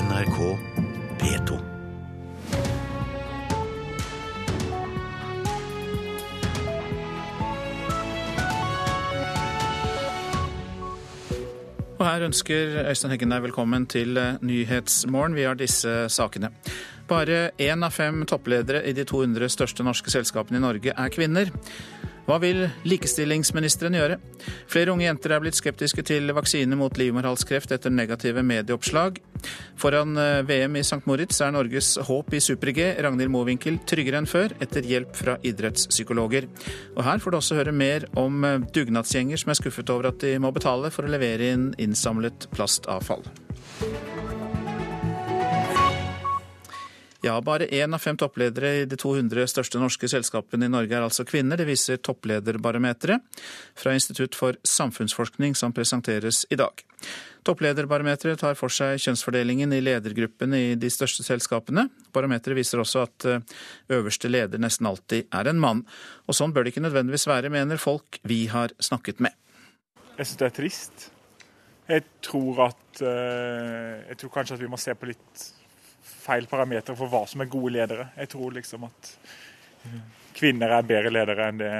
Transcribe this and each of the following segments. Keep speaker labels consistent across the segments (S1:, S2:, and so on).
S1: NRK P2.
S2: Og her ønsker Øystein Heggen deg velkommen til eh, Nyhetsmorgen. Vi har disse sakene. Bare én av fem toppledere i de 200 største norske selskapene i Norge er kvinner. Hva vil likestillingsministeren gjøre? Flere unge jenter er blitt skeptiske til vaksine mot livmorhalskreft etter negative medieoppslag. Foran eh, VM i St. Moritz er Norges håp i super-G, Ragnhild Mowinckel, tryggere enn før etter hjelp fra idrettspsykologer. Og her får du også høre mer om eh, dugnadsgjenger som er skuffet over at de må betale for å levere inn innsamlet plastavfall. Ja, bare én av fem toppledere i de 200 største norske selskapene i Norge er altså kvinner. Det viser topplederbarometeret fra Institutt for samfunnsforskning som presenteres i dag. Topplederbarometeret tar for seg kjønnsfordelingen i ledergruppene i de største selskapene. Barometeret viser også at eh, øverste leder nesten alltid er en mann. Og sånn bør det ikke nødvendigvis være, mener folk vi har snakket med.
S3: Jeg syns det er trist. Jeg tror at eh, Jeg tror kanskje at vi må se på litt feil parametere for hva som er gode ledere. Jeg tror liksom at eh, kvinner er bedre ledere enn det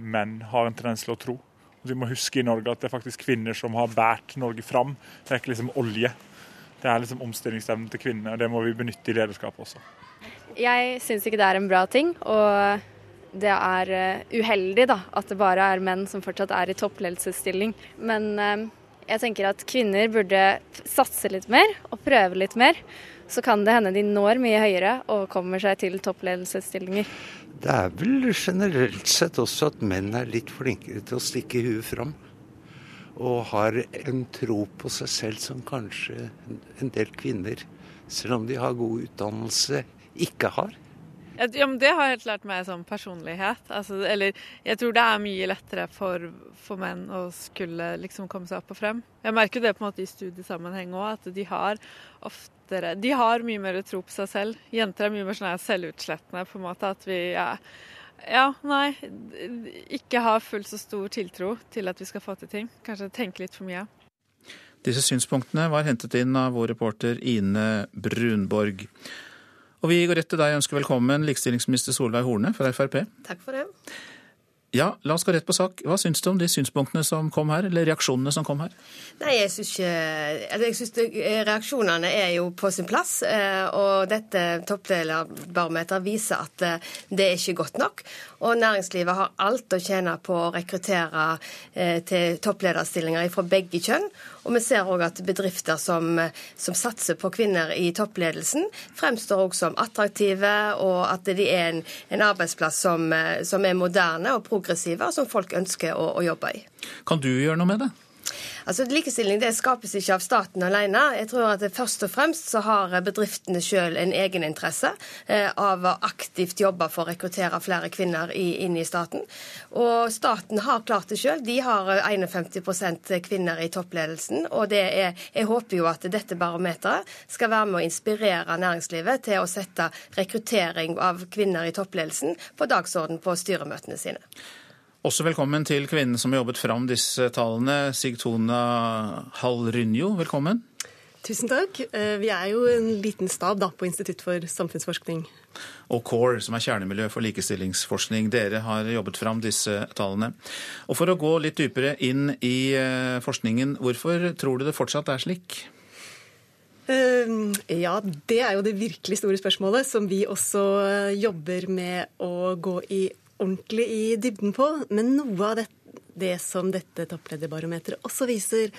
S3: menn har en tendens til å tro. Og vi må huske i Norge at det er faktisk kvinner som har båret Norge fram. Det er ikke liksom olje. Det er liksom omstillingsevnen til kvinner, og det må vi benytte i lederskapet også.
S4: Jeg syns ikke det er en bra ting, og det er eh, uheldig da, at det bare er menn som fortsatt er i toppledelsesstilling. Men eh, jeg tenker at kvinner burde satse litt mer og prøve litt mer så kan det hende de når mye høyere og kommer seg til toppledelsesstillinger.
S5: Det er vel generelt sett også at menn er litt flinkere til å stikke huet fram. Og har en tro på seg selv som kanskje en del kvinner, selv om de har god utdannelse, ikke har.
S6: Ja, men Det har helt lært meg som personlighet. Altså, eller jeg tror det er mye lettere for, for, menn å skulle liksom komme seg opp og frem. Jeg merker det på en måte i studiesammenheng òg, at de har oftere De har mye mer tro på seg selv. Jenter er mye mer sånn selvutslettende, på en måte. At vi ja, ja, nei. Ikke har fullt så stor tiltro til at vi skal få til ting. Kanskje tenke litt for mye.
S2: Disse synspunktene var hentet inn av vår reporter Ine Brunborg. Og vi går rett til deg og ønsker velkommen, likestillingsminister Solveig Horne fra Frp.
S7: Takk for det.
S2: Ja, la oss gå rett på sak. Hva syns du om de synspunktene som kom her, eller reaksjonene som kom her?
S7: Nei, jeg syns ikke altså Jeg syns reaksjonene er jo på sin plass. Eh, og dette toppdelerbarometeret viser at eh, det er ikke godt nok. Og næringslivet har alt å tjene på å rekruttere eh, til topplederstillinger fra begge kjønn. Og vi ser òg at bedrifter som, som, satser på kvinner i toppledelsen, fremstår òg som attraktive, og at de er en, en arbeidsplass som, som, er moderne og progressive, og som folk ønsker å, å jobbe i.
S2: Kan du gjøre noe med det?
S7: Altså, Likestilling det skapes ikke av staten alene. Jeg tror at Først og fremst så har bedriftene selv en egeninteresse eh, av å aktivt jobbe for å rekruttere flere kvinner inn i staten. Og staten har klart det selv. De har 51% kvinner i toppledelsen. Og er, jeg håper jo at dette barometeret skal være med å inspirere næringslivet til å sette rekruttering av kvinner i toppledelsen på dagsorden på styremøtene sine.
S2: Også velkommen til kvinnen som har jobbet fram disse tallene, Sigtona Hall-Rynjo. Velkommen.
S8: Tusen takk. Eh, vi er jo en liten stab da, på Institutt for samfunnsforskning.
S2: Og CORE, som er kjernemiljø for likestillingsforskning. Dere har jobbet fram disse tallene. Og For å gå litt dypere inn i eh, forskningen, hvorfor tror du det fortsatt er slik?
S8: Eh, ja, det er jo det virkelig store spørsmålet, som vi også jobber med å gå i ordentlig i dybden på. Men noe av det, det som dette topplederbarometeret også viser,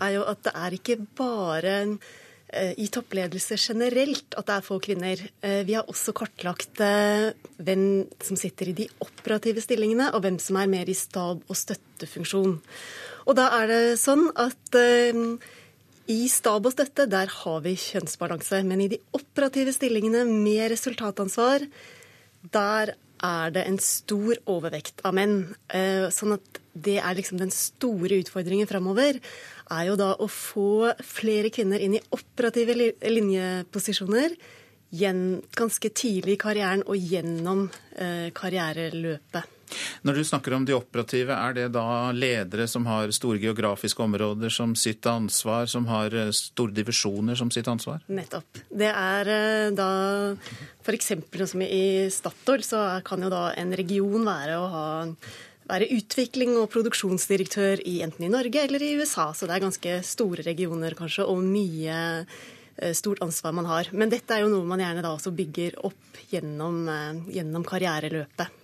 S8: er jo at det er ikke bare eh, i toppledelse generelt at det er få kvinner. Eh, vi har også kartlagt eh, hvem som sitter i de operative stillingene, og hvem som er mer i stab- og støttefunksjon. Og da er det sånn at i stab og støtte der har vi kjønnsbalanse. Men i de operative stillingene med resultatansvar, der er det en stor overvekt av menn. Eh, sånn at det er liksom den store utfordringen framover. Er jo da å få flere kvinner inn i operative linjeposisjoner ganske tidlig i karrieren og gjennom eh, karriereløpet.
S2: Når du snakker om de operative, er det da ledere som har store geografiske områder som sitt ansvar, som har eh, store divisjoner som sitt ansvar?
S8: Nettopp. Det er eh, da f.eks. som i Statoil, så kan jo da en region være å ha være utvikling og produksjonsdirektør i enten i Norge eller i USA. Så det er ganske store regioner kanskje, og mye eh, stort ansvar man har. Men dette er jo noe man gjerne da også bygger opp gjennom, gjennom karriereløpet.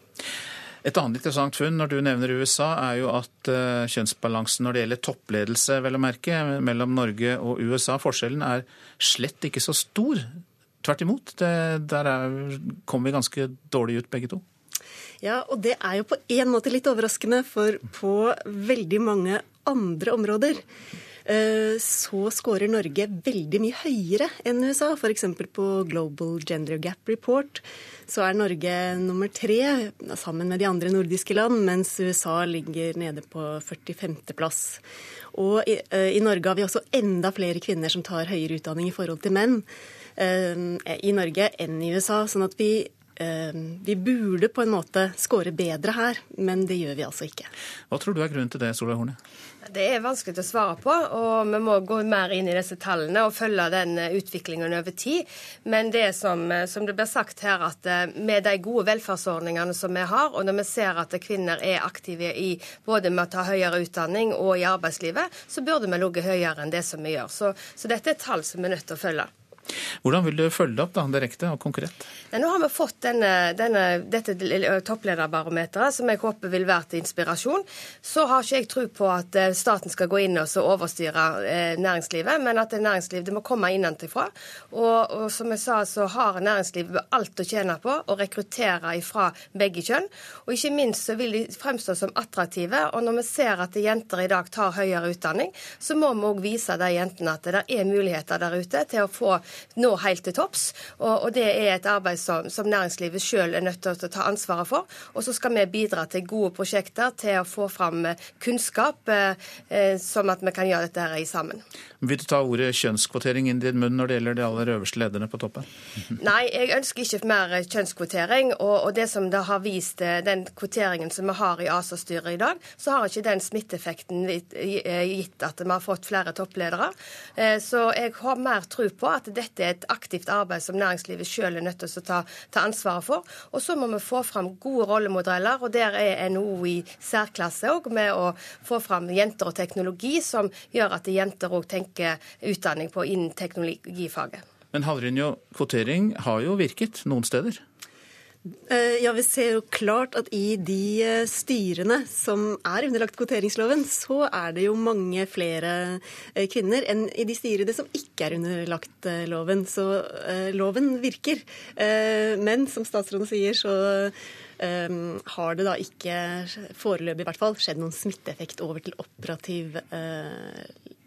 S2: Et annet interessant funn når du nevner USA, er jo at uh, kjønnsbalansen når det gjelder toppledelse, vel å merke, mellom Norge og USA, forskjellen er slett ikke så stor. Tvert imot. Det, der er, kommer vi ganske dårlig ut, begge to.
S8: Ja, og det er jo på en måte litt overraskende, for på veldig mange andre områder Eh, så scorer Norge veldig mye høyere enn USA. F.eks. på Global Gender Gap Report så er Norge nummer tre sammen med de andre nordiske land, mens USA ligger nede på 45.-plass. Og i, eh, i, Norge har vi også enda flere kvinner som tar høyere utdanning i forhold til menn eh, i Norge enn i USA. sånn at vi vi burde på en måte score bedre her, men det gjør vi altså ikke.
S2: Hva tror du er grunnen til det, Solveig Horne?
S7: Det er vanskelig å svare på, og vi må gå mer inn i disse tallene og følge den eh, utviklingen over tid. Men det som, eh, som det blir sagt her, at eh, med de gode velferdsordningene som vi har, og når vi ser at kvinner er aktive i både med å ta høyere utdanning og i arbeidslivet, så burde vi ligget høyere enn det som vi gjør. Så, så dette er tall som vi er nødt til å følge.
S2: Hvordan vil du følge det opp da, direkte og konkret?
S7: Nå har vi fått denne, denne, dette topplederbarometeret, som jeg håper vil være til inspirasjon. Så har ikke jeg tro på at staten skal gå inn og overstyre næringslivet, men at næringslivet må komme innenfra. Og, og, som jeg sa, så har næringslivet alt å tjene på å rekruttere fra begge kjønn. Og ikke minst så vil de fremstå som attraktive. Og når vi ser at jenter i dag tar høyere utdanning, så må vi òg vise de jentene at det er muligheter der ute til å få nå helt til topps. Og, og det er et arbeid som, som næringslivet sjøl er nødt til å ta ansvaret for. Og så skal vi bidra til gode prosjekter til å få fram eh, kunnskap, eh, sånn at vi kan gjøre dette her i sammen.
S2: Vil du ta ordet kjønnskvotering inn i din munn når det gjelder de aller øverste lederne på toppen?
S7: Nei, jeg ønsker ikke mer kjønnskvotering. Og, og det som det har vist, eh, den kvoteringen som vi har i ASA-styret i dag, så har ikke den smitteeffekten gitt at vi har fått flere toppledere. Så jeg har mer tro på at dette er et aktivt arbeid som næringslivet selv er nødt til å ta, ta ansvaret for. Og så må vi få fram gode rollemodeller, og der er NHO i særklasse òg med å få fram jenter og teknologi, som gjør at jenter òg tenker utdanning på innen teknologifaget.
S2: Men Havrinjo, kvotering har jo virket noen steder?
S8: Eh, ja, Vi ser jo klart at i de eh, styrene som er underlagt kvoteringsloven, så er det jo mange flere eh, kvinner enn i de styrene som ikke er underlagt loven. Så loven virker. Men som statsråden sier, så har det da ikke, foreløpig i hvert fall, skjedd noen smitteeffekt over til operativ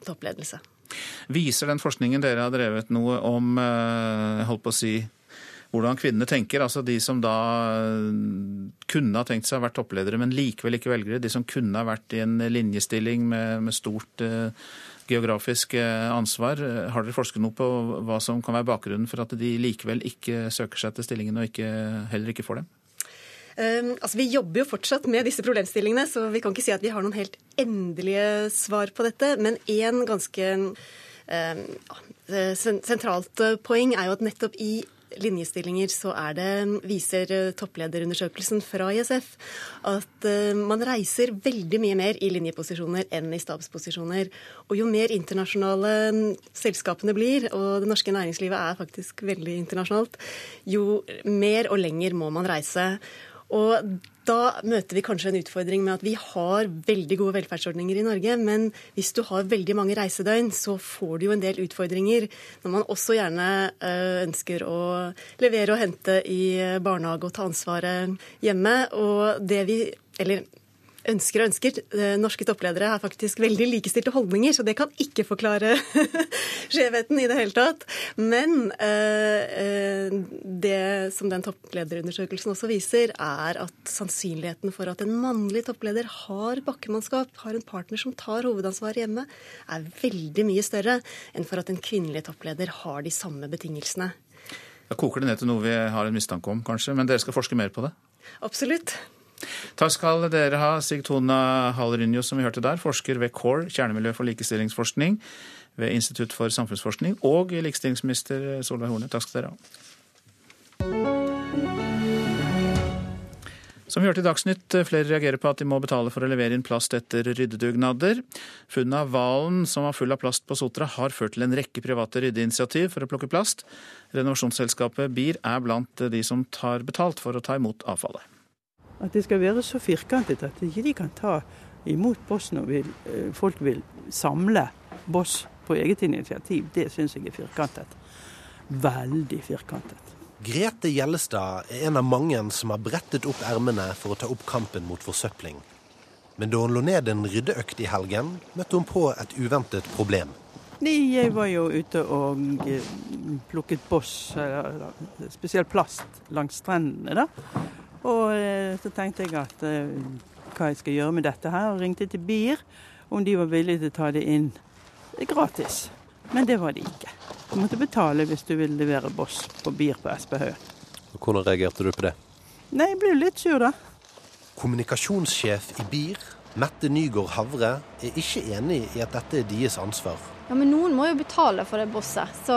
S8: toppledelse.
S2: Viser den forskningen dere har drevet noe om, holdt på å si, hvordan kvinnene tenker. Altså de som da eh, kunne ha tenkt seg å være toppledere, men likevel ikke velgere. De som kunne ha vært i en linjestilling med, med stort uh, geografisk uh, ansvar. Har dere forsket noe på hva som kan være bakgrunnen for at de likevel ikke søker seg til stillingen og ikke, heller ikke får dem?
S8: Um, altså, Vi jobber jo fortsatt med disse problemstillingene, så vi kan ikke si at vi har noen helt endelige svar på dette. Men én ganske um, sentralt poeng er jo at nettopp i linjestillinger så er det, viser eh, topplederundersøkelsen fra ISF at eh, man reiser veldig mye mer i linjeposisjoner enn i stabsposisjoner. Og jo mer internasjonale mm, selskapene blir, og det norske næringslivet er faktisk veldig internasjonalt, jo mer og lenger må man reise. Og da møter vi kanskje en utfordring med at vi har veldig gode velferdsordninger i Norge, men hvis du har veldig mange reisedøgn, så får du jo en del utfordringer når man også gjerne eh, ønsker å levere og hente i barnehage og ta ansvaret hjemme. Og det vi eller ønsker og ønsker. Eh, norske toppledere har faktisk veldig likestilte holdninger, så det kan ikke forklare skjevheten i det hele tatt. Men eh, eh, det som den topplederundersøkelsen også viser, er at sannsynligheten for at en mannlig toppleder har bakkemannskap, har en partner som tar hovedansvaret hjemme, er veldig mye større enn for at en kvinnelig toppleder har de samme betingelsene.
S2: Da koker det ned til noe vi har en mistanke om, kanskje, men dere skal forske mer på det?
S8: Absolutt.
S2: Takk skal dere ha, Sigtona Hallrynjo, som vi hørte der, forsker ved CORE, kjernemiljø for likestillingsforskning ved Institutt for samfunnsforskning, og likestillingsminister Solveig Horne. Takk skal dere ha. Som vi hørte i Dagsnytt, flere reagerer på at de må betale for å levere inn plast etter ryddedugnader. Funnet av hvalen som var full av plast på Sotra har ført til en rekke private ryddeinitiativ for å plukke plast. Renovasjonsselskapet BIR er blant de som tar betalt for å ta imot avfallet.
S9: At det skal være så firkantet at ikke de kan ta imot boss når vil, eh, folk vil samle boss på eget initiativ, det syns jeg er firkantet. Veldig firkantet.
S10: Grete Gjellestad er en av mange som har brettet opp ermene for å ta opp kampen mot forsøpling. Men da hun lå ned en ryddeøkt i helgen, møtte hun på et uventet problem.
S9: Jeg var jo ute og eh, plukket boss, spesielt plast, langs strendene. da. Og eh, så tenkte jeg at eh, hva jeg skal gjøre med dette her, og ringte til BIR om de var villige til å ta det inn gratis. Men det var de ikke. Du måtte betale hvis du ville levere boss på BIR på Espehaugen.
S10: Hvordan reagerte du på det?
S9: Nei, Jeg ble litt sur, da.
S10: Kommunikasjonssjef i BIR, Mette Nygaard Havre, er ikke enig i at dette er deres ansvar.
S4: Ja, Men noen må jo betale for det bosset, så,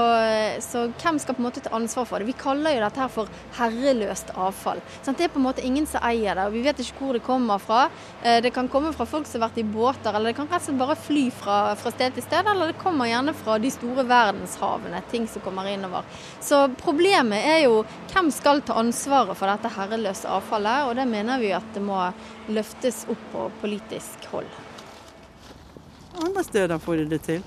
S4: så, hvem skal på en måte ta ansvar for det? Vi kaller jo dette her for herreløst avfall. Sånn, det er på en måte ingen som eier det, og vi vet ikke hvor det kommer fra. Eh, det kan komme fra folk som har vært i båter, eller det kan rett og slett bare fly fra, fra sted til sted, eller det kommer gjerne fra de store verdenshavene, ting som kommer innover. Så problemet er jo hvem skal ta ansvaret for dette herreløse avfallet, og det mener vi at det må løftes opp på politisk hold.
S9: Andre steder får de det til.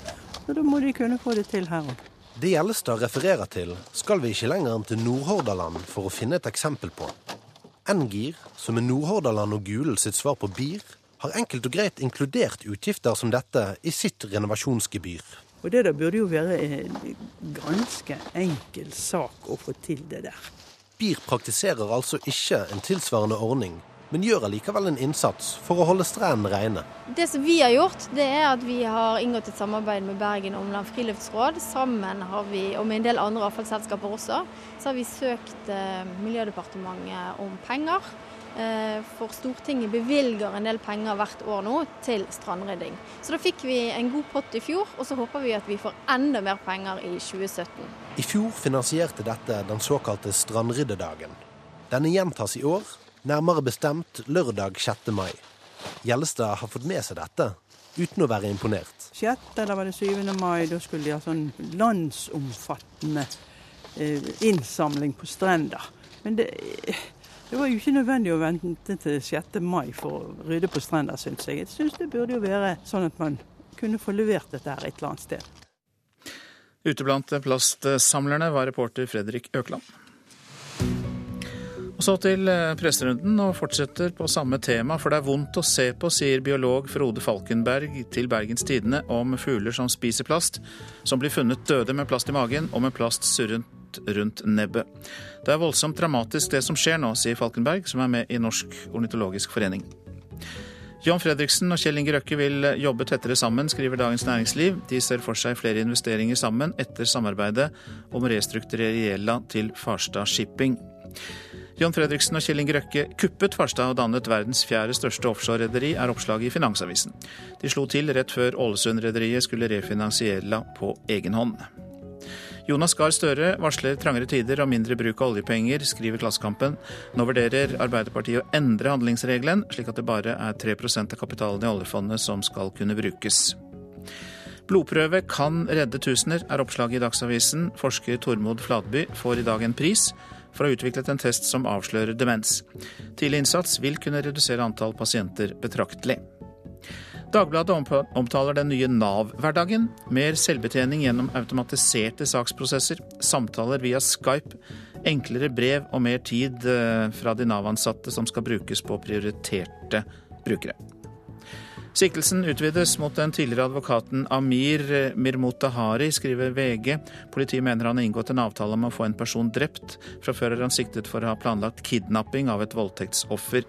S9: Så da må de kunne få det til her òg.
S10: Det Gjellestad refererer til, skal vi ikke lenger enn til Nordhordaland for å finne et eksempel på. Ngir, som er Nordhordaland og Gulen sitt svar på BIR, har enkelt og greit inkludert utgifter som dette i sitt renovasjonsgebyr.
S9: Og Det der burde jo være en ganske enkel sak å få til det der.
S10: BIR praktiserer altså ikke en tilsvarende ordning men gjør allikevel en innsats for å holde strendene rene.
S4: Det som vi har gjort, det er at vi har inngått et samarbeid med Bergen Omland Friluftsråd. Sammen har vi, og med en del andre avfallsselskaper også, så har vi søkt eh, Miljødepartementet om penger. Eh, for Stortinget bevilger en del penger hvert år nå til strandrydding. Så da fikk vi en god pott i fjor, og så håper vi at vi får enda mer penger i 2017.
S10: I fjor finansierte dette den såkalte strandryddedagen. Denne gjentas i år nærmere bestemt lørdag 6. mai. Gjellestad har fått med seg dette, uten å være imponert.
S9: 6. eller var det 7. mai, da skulle de ha sånn landsomfattende eh, innsamling på strender. Men det, det, var jo ikke nødvendig å vente til 6. mai for å rydde på strender, syns jeg. Jeg syns det burde jo være sånn at man kunne få levert dette her et eller annet sted.
S2: Ute blant plastsamlerne var reporter Fredrik Økland. Og Så til eh, presserunden, og fortsetter på samme tema. For det er vondt å se på, sier biolog Frode Falkenberg til Bergens Tidende om fugler som spiser plast, som blir funnet døde med plast i magen og med plast surrent rundt nebbet. Det er voldsomt dramatisk det som skjer nå, sier Falkenberg, som er med i Norsk ornitologisk forening. John Fredriksen og Kjell Inge Røkke vil jobbe tettere sammen, skriver Dagens Næringsliv. De ser for seg flere investeringer sammen etter samarbeidet om å restrukturere gjelda til Farstad Shipping. John Fredriksen og Kjell Inge Røkke kuppet Farstad og dannet verdens fjerde største offshorerederi, er oppslaget i Finansavisen. De slo til rett før Ålesund-rederiet skulle refinansiere på egen hånd. Jonas Gahr Støre varsler trangere tider og mindre bruk av oljepenger, skriver Klassekampen. Nå vurderer Arbeiderpartiet å endre handlingsregelen, slik at det bare er 3% av kapitalen i oljefondet som skal kunne brukes. Blodprøve kan redde tusener, er oppslaget i Dagsavisen. Forsker Tormod Fladby får i dag en pris for å ha utviklet en test som avslører demens. Tidlig innsats vil kunne redusere antall pasienter betraktelig. Dagbladet omtaler den nye Nav-hverdagen. Mer selvbetjening gjennom automatiserte saksprosesser, samtaler via Skype, enklere brev og mer tid eh, fra de Nav-ansatte som skal brukes på prioriterte brukere. Siktelsen utvides mot den tidligere advokaten Amir Mirmutahari, skriver VG. Politiet mener han har inngått en avtale om å få en person drept. Fra før er han siktet for å ha planlagt kidnapping av et voldtektsoffer.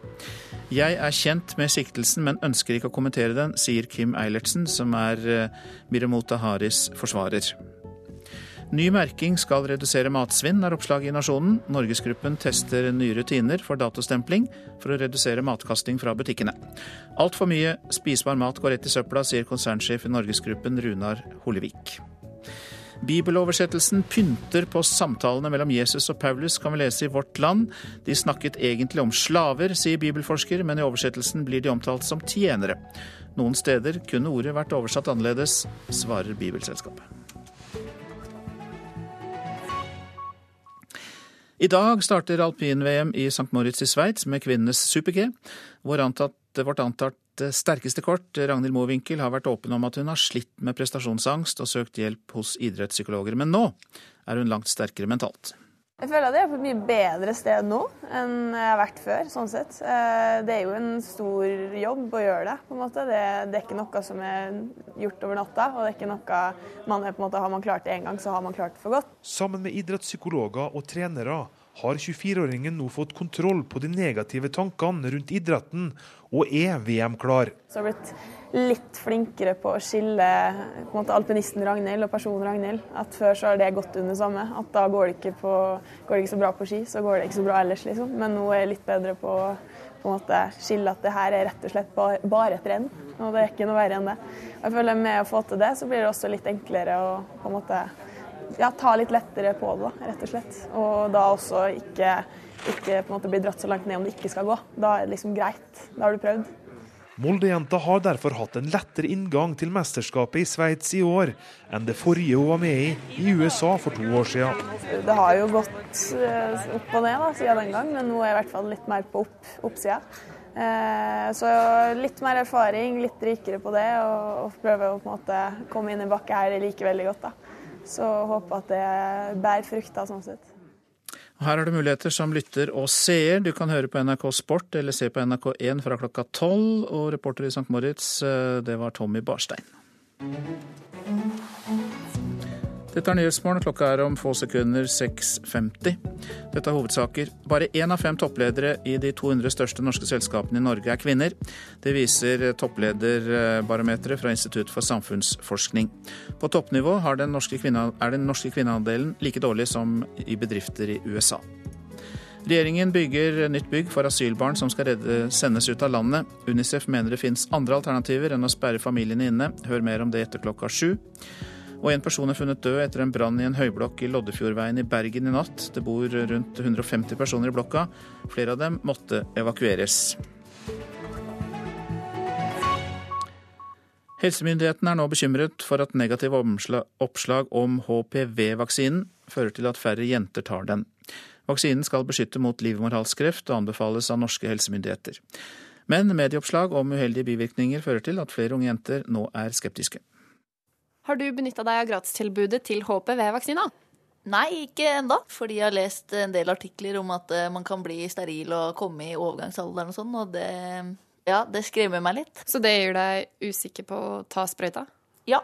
S2: Jeg er kjent med siktelsen, men ønsker ikke å kommentere den, sier Kim Eilertsen, som er Mirmutaharis forsvarer. Ny merking skal redusere matsvinn, er oppslaget i Nasjonen. Norgesgruppen tester nye rutiner for datostempling for å redusere matkasting fra butikkene. Altfor mye spisbar mat går rett i søpla, sier konsernsjef i Norgesgruppen Runar Hollevik. Bibeloversettelsen pynter på samtalene mellom Jesus og Paulus, kan vi lese i Vårt Land. De snakket egentlig om slaver, sier bibelforsker, men i oversettelsen blir de omtalt som tjenere. Noen steder kunne ordet vært oversatt annerledes, svarer Bibelselskapet. I dag starter alpin-VM i St. Moritz i Sveits med kvinnenes super-G. Vårt antatt sterkeste kort, Ragnhild Mowinckel, har vært åpen om at hun har slitt med prestasjonsangst og søkt hjelp hos idrettspsykologer. Men nå er hun langt sterkere mentalt.
S11: Jeg føler at jeg er på et mye bedre sted nå enn jeg har vært før. sånn sett. Eh, det er jo en stor jobb å gjøre det. på en måte. Det, det er ikke noe som er gjort over natta. og det er ikke noe man er på en måte, Har man klart det én gang, så har man klart det for godt.
S12: Sammen med idrettspsykologer og trenere har 24-åringen nå fått kontroll på de negative tankene rundt idretten, og er VM-klar.
S11: Så har blitt litt flinkere på å skille på måte, alpinisten Ragnhild og personen Ragnhild. At Før så har det gått under samme. At da går det, ikke på, går det ikke så bra på ski, så går det ikke så bra ellers. liksom. Men nå er jeg litt bedre på å skille at det her er rett og slett bare, et renn. Og det er ikke noe verre enn det. Og jeg føler Med å få til det, så blir det også litt enklere å på en måte ja, ta litt lettere på det, rett og slett. Og da også ikke, ikke på en måte bli dratt så langt ned om det ikke skal gå. Da er det liksom greit. Da har du prøvd.
S12: Moldejenta har derfor hatt en lettere inngang til mesterskapet i Sveits i år enn det forrige hun var med i i USA for to år siden.
S11: Det har jo gått eh, opp og ned da, siden den gang, men nå er jeg i hvert fall litt mer på opp, oppsida. Eh, så litt mer erfaring, litt rikere på det, og, og prøve å på en måte komme inn i bakket her like veldig godt. da. Så håper at det bærer frukter sånn sett.
S2: Her er det muligheter som lytter og seer. Du kan høre på NRK Sport eller se på NRK1 fra klokka tolv. Og reporter i St. Moritz, eh, det var Tommy Barstein. Dette er Nyhetsmorgen. Klokka er om få sekunder 6.50. Dette er hovedsaker. Bare én av fem toppledere i de 200 største norske selskapene i Norge er kvinner. Det viser topplederbarometeret fra Institutt for samfunnsforskning. På toppnivå er den norske kvinneandelen like dårlig som i bedrifter i USA. Regjeringen bygger nytt bygg for asylbarn som skal redde, sendes ut av landet. Unicef mener det finnes andre alternativer enn å sperre familiene inne. Hør mer om det etter klokka sju. Og en person er funnet død etter en brann i en høyblokk i Loddefjordveien i Bergen i natt. Det bor rundt 150 personer i blokka. Flere av dem måtte evakueres. Helsemyndighetene er nå bekymret for at negative oppslag om HPV-vaksinen fører til at færre jenter tar den. Vaksinen skal beskytte mot livmorhalskreft og anbefales av norske helsemyndigheter. Men medieoppslag om uheldige bivirkninger fører til at flere unge jenter nå er skeptiske.
S13: Har du benytta deg av gratistilbudet til HPV-vaksina?
S5: Nei, ikke enda, fordi jeg har lest en del artikler om at eh, man kan bli steril og komme i overgangsalderen og sånn, og det, ja, det skremmer meg litt.
S13: Så det gjør deg usikker på å ta sprøyta?
S5: Ja,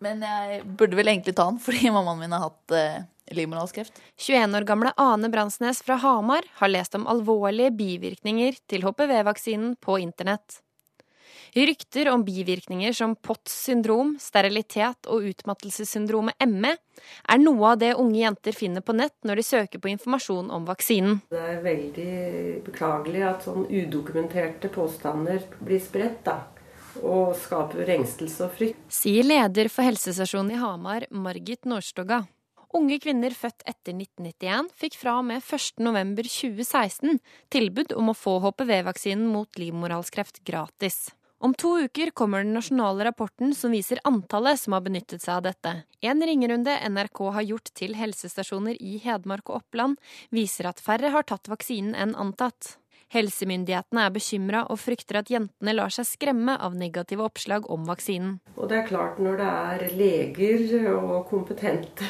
S5: men jeg burde vel egentlig ta den, fordi mammaen min har hatt eh, livmorhalskreft.
S13: 21 år gamle Ane Bransnes fra Hamar har lest om alvorlige bivirkninger til HPV-vaksinen på internett. Rykter om bivirkninger som POTS syndrom, sterilitet og utmattelsessyndromet ME er noe av det unge jenter finner på nett når de søker på informasjon om vaksinen.
S14: Det er veldig beklagelig at sånn udokumenterte påstander blir spredt. da og skaper engstelse og frykt.
S13: Sier leder for helsestasjonen i Hamar, Margit Norstoga. Unge kvinner født etter 1991 fikk fra og med 1.11.2016 tilbud om å få HPV-vaksinen mot livmorhalskreft gratis. Om to uker kommer den nasjonale rapporten som viser antallet som har benyttet seg av dette. En ringerunde NRK har gjort til helsestasjoner i Hedmark og Oppland, viser at færre har tatt vaksinen enn antatt. Helsemyndighetene er bekymra og frykter at jentene lar seg skremme av negative oppslag om vaksinen.
S14: Og det er klart Når det er leger og kompetente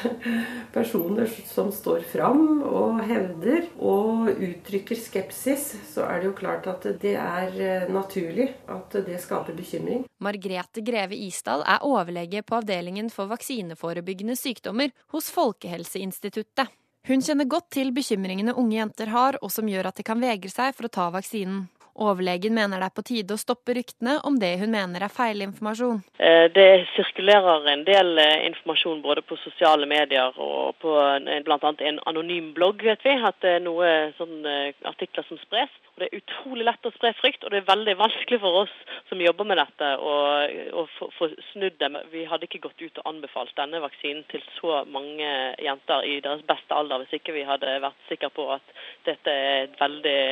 S14: personer som står fram og hevder og uttrykker skepsis, så er det jo klart at det er naturlig at det skaper bekymring.
S13: Margrete Greve Isdal er overlege på avdelingen for vaksineforebyggende sykdommer hos Folkehelseinstituttet. Hun kjenner godt til bekymringene unge jenter har, og som gjør at de kan vegre seg for å ta vaksinen. Overlegen mener det er på tide å stoppe ryktene om det hun mener er feilinformasjon.
S15: Eh, det sirkulerer en del eh, informasjon både på sosiale medier og på bl.a. en anonym blogg, vet vi. At det er noen artikler som spres. Det er utrolig lett å spre frykt, og det er veldig vanskelig for oss som jobber med dette å få snudd det. Vi hadde ikke gått ut og anbefalt denne vaksinen til så mange jenter i deres beste alder hvis ikke vi hadde vært sikre på at dette er en veldig,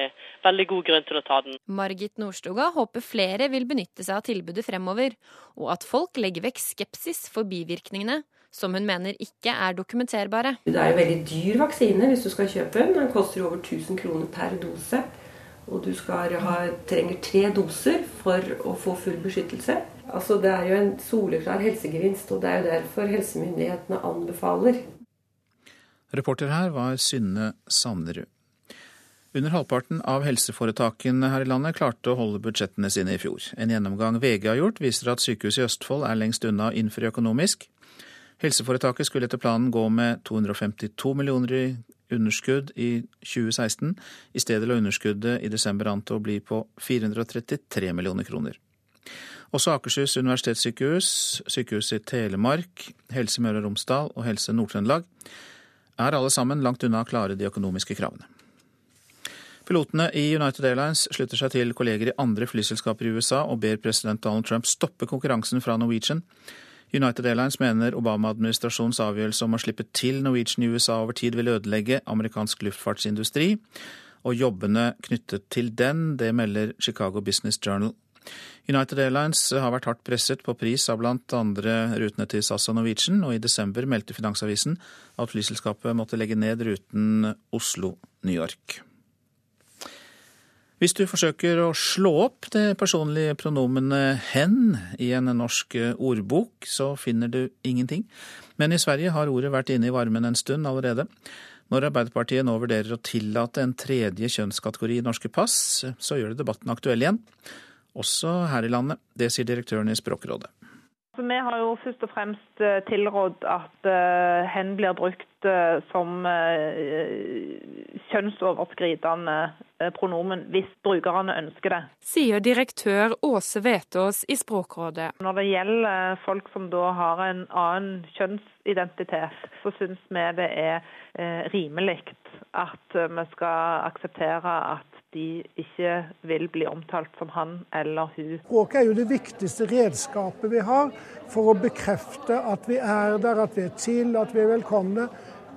S15: veldig god grunn til å ta den.
S13: Margit Nordstoga håper flere vil benytte seg av tilbudet fremover, og at folk legger vekk skepsis for bivirkningene som hun mener ikke er dokumenterbare.
S14: Det er en veldig dyr vaksine hvis du skal kjøpe den. Den koster over 1000 kroner per dose. Og du ha, trenger tre doser for å få full beskyttelse. Altså Det er jo en soleklar helsegevinst, og det er jo derfor helsemyndighetene anbefaler.
S2: Reporter her var Synne Sanderud. Under halvparten av helseforetakene her i landet klarte å holde budsjettene sine i fjor. En gjennomgang VG har gjort, viser at sykehuset i Østfold er lengst unna å innfri økonomisk. Helseforetaket skulle etter planen gå med 252 millioner i underskudd i 2016. I stedet lå underskuddet i desember an til å bli på 433 millioner kroner. Også Akershus universitetssykehus, Sykehuset i Telemark, Helse Møre og Romsdal og Helse Nord-Trøndelag er alle sammen langt unna å klare de økonomiske kravene. Pilotene i United Airlines slutter seg til kolleger i andre flyselskaper i USA og ber president Donald Trump stoppe konkurransen fra Norwegian. United Airlines mener Obama-administrasjonens avgjørelse om å slippe til Norwegian i USA over tid vil ødelegge amerikansk luftfartsindustri, og jobbene knyttet til den, det melder Chicago Business Journal. United Airlines har vært hardt presset på pris av blant andre rutene til SAS og Norwegian, og i desember meldte Finansavisen at flyselskapet måtte legge ned ruten Oslo-New York. Hvis du forsøker å slå opp det personlige pronomenet 'hen' i en norsk ordbok, så finner du ingenting. Men i Sverige har ordet vært inne i varmen en stund allerede. Når Arbeiderpartiet nå vurderer å tillate en tredje kjønnskategori i norske pass, så gjør det debatten aktuell igjen. Også her i landet. Det sier direktøren i Språkrådet.
S16: Vi har jo først og fremst eh, tilrådd at uh, hen blir brukt uh, som kjønnsoverskridende pronomen hvis brukerne ønsker det.
S13: Sier direktør Åse Vetås i Språkrådet.
S16: Når det gjelder folk som da har en annen kjønnsidentitet, så syns vi det er rimelig at vi skal akseptere at de ikke vil bli omtalt som han eller hun.
S17: Språket er jo det viktigste redskapet vi har for å bekrefte at vi er der, at vi er til, at vi er velkomne,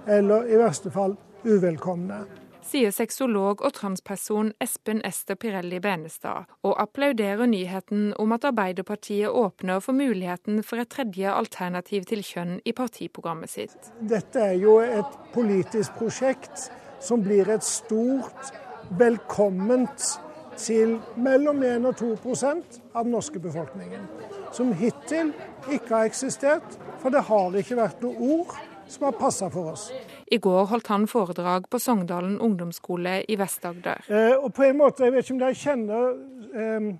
S17: eller i verste fall uvelkomne.
S13: Sier sexolog og transperson Espen Ester Pirelli Benestad, og applauderer nyheten om at Arbeiderpartiet åpner for muligheten for et tredje alternativ til kjønn i partiprogrammet sitt.
S17: Dette er jo et politisk prosjekt som blir et stort velkomment til mellom 1 og 2% av den norske befolkningen. Som hittil ikke har eksistert, for det har ikke vært noe ord som har passa for oss.
S13: I går holdt han foredrag på Sogndalen ungdomsskole i Vest-Agder.
S17: Eh, og på en måte, Jeg vet ikke om dere kjenner eh,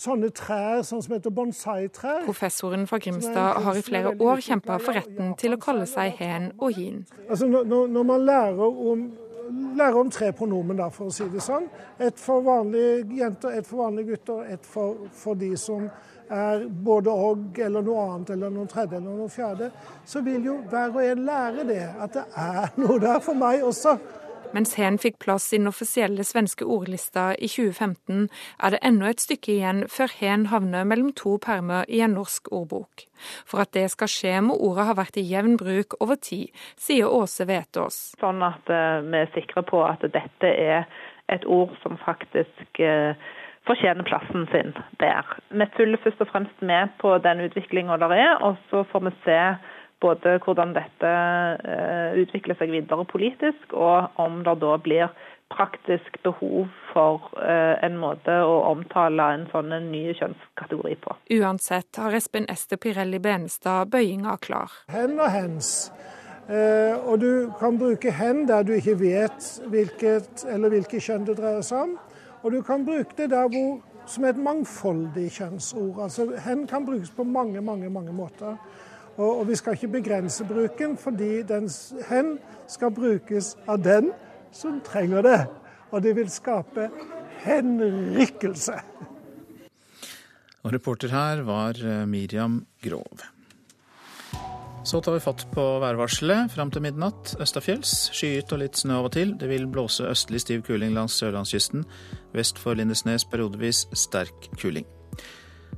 S17: sånne trær sånn som heter bonsai-trær.
S13: Professoren fra Grimstad har i flere år kjempa for retten til å kalle seg hen og hin.
S17: Altså, når, når man lærer om lære om tre pronomen, da, for å si det sånn. Et for vanlige jenter, et for vanlige gutter, et for, for de som er både og eller noe annet eller noe tredje eller noe fjerde. Så vil jo hver og en lære det, at det er noe der for meg også.
S13: Mens hen fikk plass i den offisielle svenske ordlista i 2015, er det ennå et stykke igjen før hen havner mellom to permer i en norsk ordbok. For at det skal skje, må ordet ha vært i jevn bruk over tid, sier Åse Vetås.
S16: Sånn at uh, vi er sikre på at dette er et ord som faktisk uh, fortjener plassen sin der. Vi følger først og fremst med på den utviklinga der er, og så får vi se både hvordan dette eh, utvikler seg videre politisk, og om det da blir praktisk behov for eh, en måte å omtale en sånn ny kjønnskategori på.
S13: Uansett har Espen Ester Pirelli Benestad bøyinga klar.
S17: Hen og hens. Eh, og du kan bruke hen der du ikke vet hvilket eller hvilket kjønn det dreier seg om. Og du kan bruke det der hvor, som er et mangfoldig kjønnsord. Altså hen kan brukes på mange, mange, mange måter. Og, og vi skal ikke begrense bruken, fordi den hen skal brukes av den som trenger det. Og det vil skape henrykkelse.
S2: Og reporter her var eh, Miriam Grov. Så tar vi fatt på værvarselet fram til midnatt. Østafjells skyet og litt snø av og til. Det vil blåse østlig stiv kuling langs sørlandskysten. Vest for Lindesnes periodevis sterk kuling.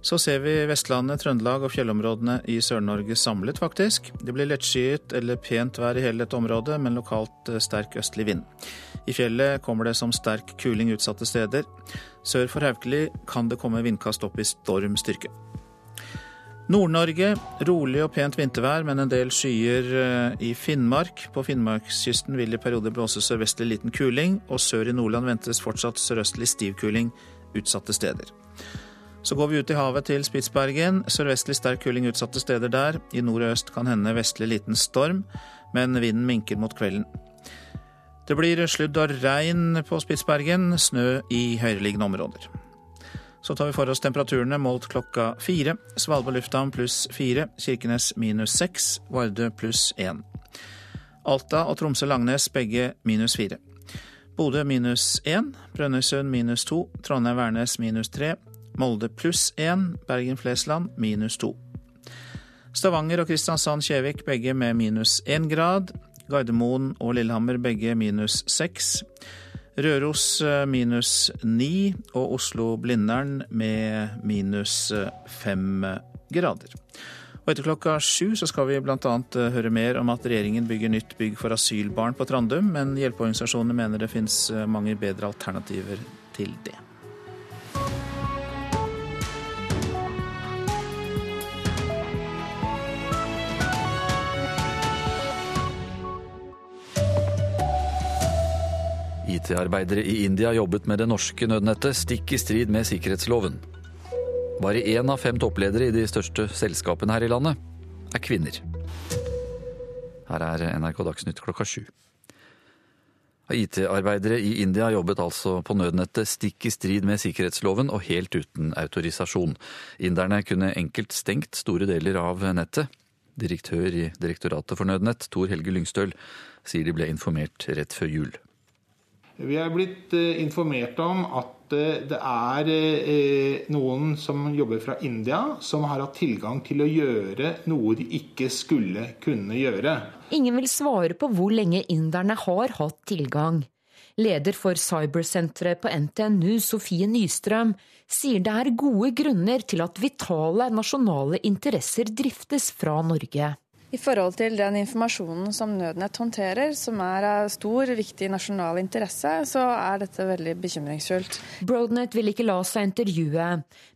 S2: Så ser vi Vestlandet, Trøndelag og fjellområdene i Sør-Norge samlet, faktisk. Det blir lettskyet eller pent vær i hele dette området, men lokalt eh, sterk østlig vind. I fjellet kommer det som sterk kuling utsatte steder. Sør for Haukeli kan det komme vindkast opp i stormstyrke. Nord-Norge rolig og pent vintervær, men en del skyer eh, i Finnmark. På Finnmarkskysten vil i perioder blåse sørvestlig liten kuling, og sør i Nordland ventes fortsatt sørøstlig stiv kuling utsatte steder. Så går vi ut i havet til Spitsbergen. Sørvestlig sterk kuling utsatte steder der. I nord og øst kan hende vestlig liten storm, men vinden minker mot kvelden. Det blir sludd og regn på Spitsbergen, snø i høyereliggende områder. Så tar vi for oss temperaturene målt klokka fire. Svalbard lufthavn pluss fire, Kirkenes minus seks, Vardø pluss én. Alta og Tromsø-Langnes begge minus fire. Bodø minus én, Brønnøysund minus to, Trondheim-Værnes minus tre, Molde pluss 1, Bergen-Flesland minus 2. Stavanger og Kristiansand-Kjevik begge med minus 1 grad. Gardermoen og Lillehammer begge minus 6. Røros eh, minus 9 og Oslo-Blindern med minus 5 grader. Og etter klokka sju så skal vi bl.a. Eh, høre mer om at regjeringen bygger nytt bygg for asylbarn på Trandum, men hjelpeorganisasjonene mener det finnes eh, mange bedre alternativer til det.
S18: IT-arbeidere i India jobbet med det norske nødnettet, stikk i strid med sikkerhetsloven. Bare én av fem toppledere i de største selskapene her i landet er kvinner. Her er NRK Dagsnytt klokka sju. IT-arbeidere i India jobbet altså på nødnettet stikk i strid med sikkerhetsloven og helt uten autorisasjon. Inderne kunne enkelt stengt store deler av nettet. Direktør i Direktoratet for nødnett, Tor Helge Lyngstøl, sier de ble informert rett før jul.
S19: Vi er blitt eh, informert om at eh, det er eh, noen som jobber fra India, som har hatt tilgang til å gjøre noe de ikke skulle kunne gjøre.
S20: Ingen vil svare på hvor lenge inderne har hatt tilgang. Leder for cybersenteret på NTNU, Sofie Nystrøm, sier det er gode grunner til at vitale nasjonale interesser driftes fra Norge.
S21: I forhold til den informasjonen som Nødnett håndterer, som er av stor, viktig nasjonal interesse, så er dette veldig bekymringsfullt.
S20: Broadnet vil ikke la seg intervjue,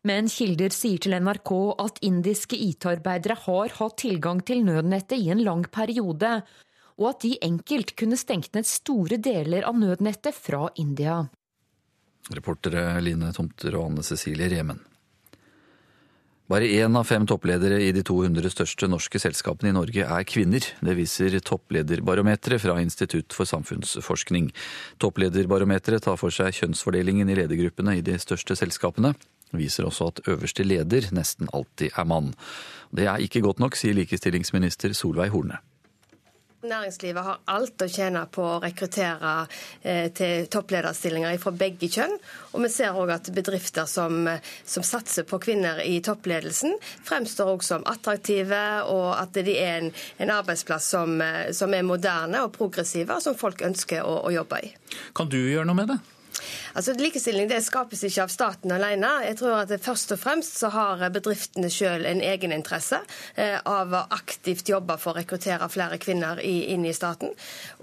S20: men kilder sier til NRK at indiske IT-arbeidere har hatt tilgang til nødnettet i en lang periode, og at de enkelt kunne stengt ned store deler av nødnettet fra India.
S18: Reportere Line Tomter og Anne Cecilie Remen. Bare én av fem toppledere i de 200 største norske selskapene i Norge er kvinner. Det viser topplederbarometeret fra Institutt for samfunnsforskning. Topplederbarometeret tar for seg kjønnsfordelingen i ledergruppene i de største selskapene. Det viser også at øverste leder nesten alltid er mann. Det er ikke godt nok, sier likestillingsminister Solveig Horne.
S7: Næringslivet har alt å tjene på å rekruttere eh, til topplederstillinger fra begge kjønn. Og vi ser òg at bedrifter som, som, satser på kvinner i toppledelsen, fremstår òg som attraktive, og at de er en, en arbeidsplass som, som, er moderne og progressive, og som folk ønsker å, å jobbe i.
S2: Kan du gjøre noe med det?
S7: Altså, Likestilling det skapes ikke av staten alene. Jeg tror at Først og fremst så har bedriftene selv en egeninteresse eh, av å aktivt jobbe for å rekruttere flere kvinner inn i staten.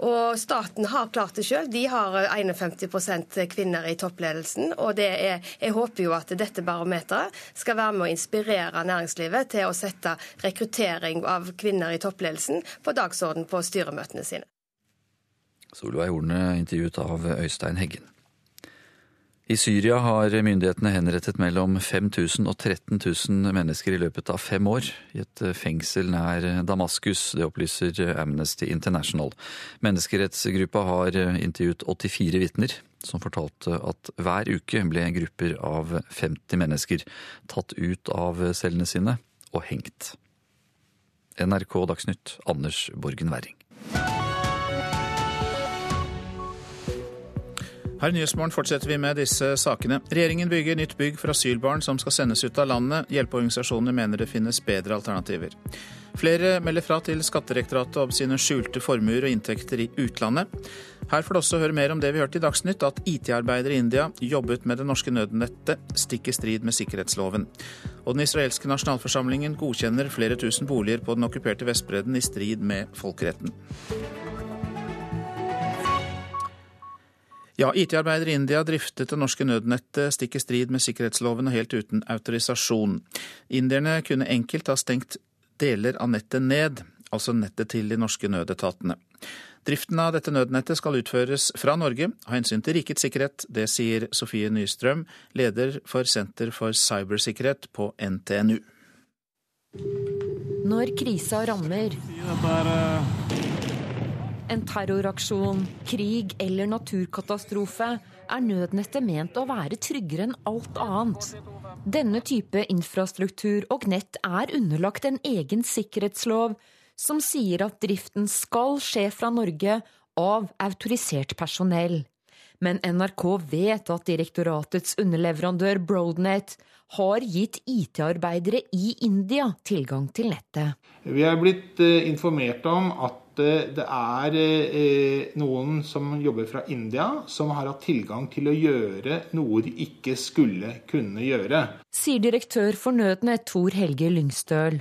S7: Og staten har klart det selv. De har 51% kvinner i toppledelsen. og er, Jeg håper jo at dette barometeret skal være med å inspirere næringslivet til å sette rekruttering av kvinner i toppledelsen på dagsorden på styremøtene sine.
S18: Solveig Horne intervjuet av Øystein Heggen. I Syria har myndighetene henrettet mellom 5000 og 13 000 mennesker i løpet av fem år i et fengsel nær Damaskus. Det opplyser Amnesty International. Menneskerettsgruppa har intervjuet 84 vitner, som fortalte at hver uke ble grupper av 50 mennesker tatt ut av cellene sine og hengt. NRK Dagsnytt, Anders Borgen Werring.
S2: Her i Nyhetsmorgen fortsetter vi med disse sakene. Regjeringen bygger nytt bygg for asylbarn som skal sendes ut av landet. Hjelpeorganisasjonene mener det finnes bedre alternativer. Flere melder fra til Skatterektoratet om sine skjulte formuer og inntekter i utlandet. Her får du også høre mer om det vi hørte i Dagsnytt, at IT-arbeidere i India jobbet med det norske nødnettet, stikk i strid med sikkerhetsloven. Og den israelske nasjonalforsamlingen godkjenner flere tusen boliger på den okkuperte Vestbredden i strid med folkeretten. Ja, IT-arbeidere i India driftet det norske nødnettet stikk i strid med sikkerhetsloven og helt uten autorisasjon. Indierne kunne enkelt ha stengt deler av nettet ned, altså nettet til de norske nødetatene. Driften av dette nødnettet skal utføres fra Norge av hensyn til rikets sikkerhet. Det sier Sofie Nystrøm, leder for Senter for cybersikkerhet på NTNU.
S20: Når krisa rammer en terroraksjon, krig eller naturkatastrofe, er nødnettet ment å være tryggere enn alt annet. Denne type infrastruktur og nett er underlagt en egen sikkerhetslov som sier at driften skal skje fra Norge av autorisert personell. Men NRK vet at direktoratets underleverandør Broadnet har gitt IT-arbeidere i India tilgang til nettet.
S19: Vi er blitt eh, informert om at det er eh, noen som jobber fra India, som har hatt tilgang til å gjøre noe de ikke skulle kunne gjøre.
S20: Sier direktør for Nødnett Tor Helge Lyngstøl.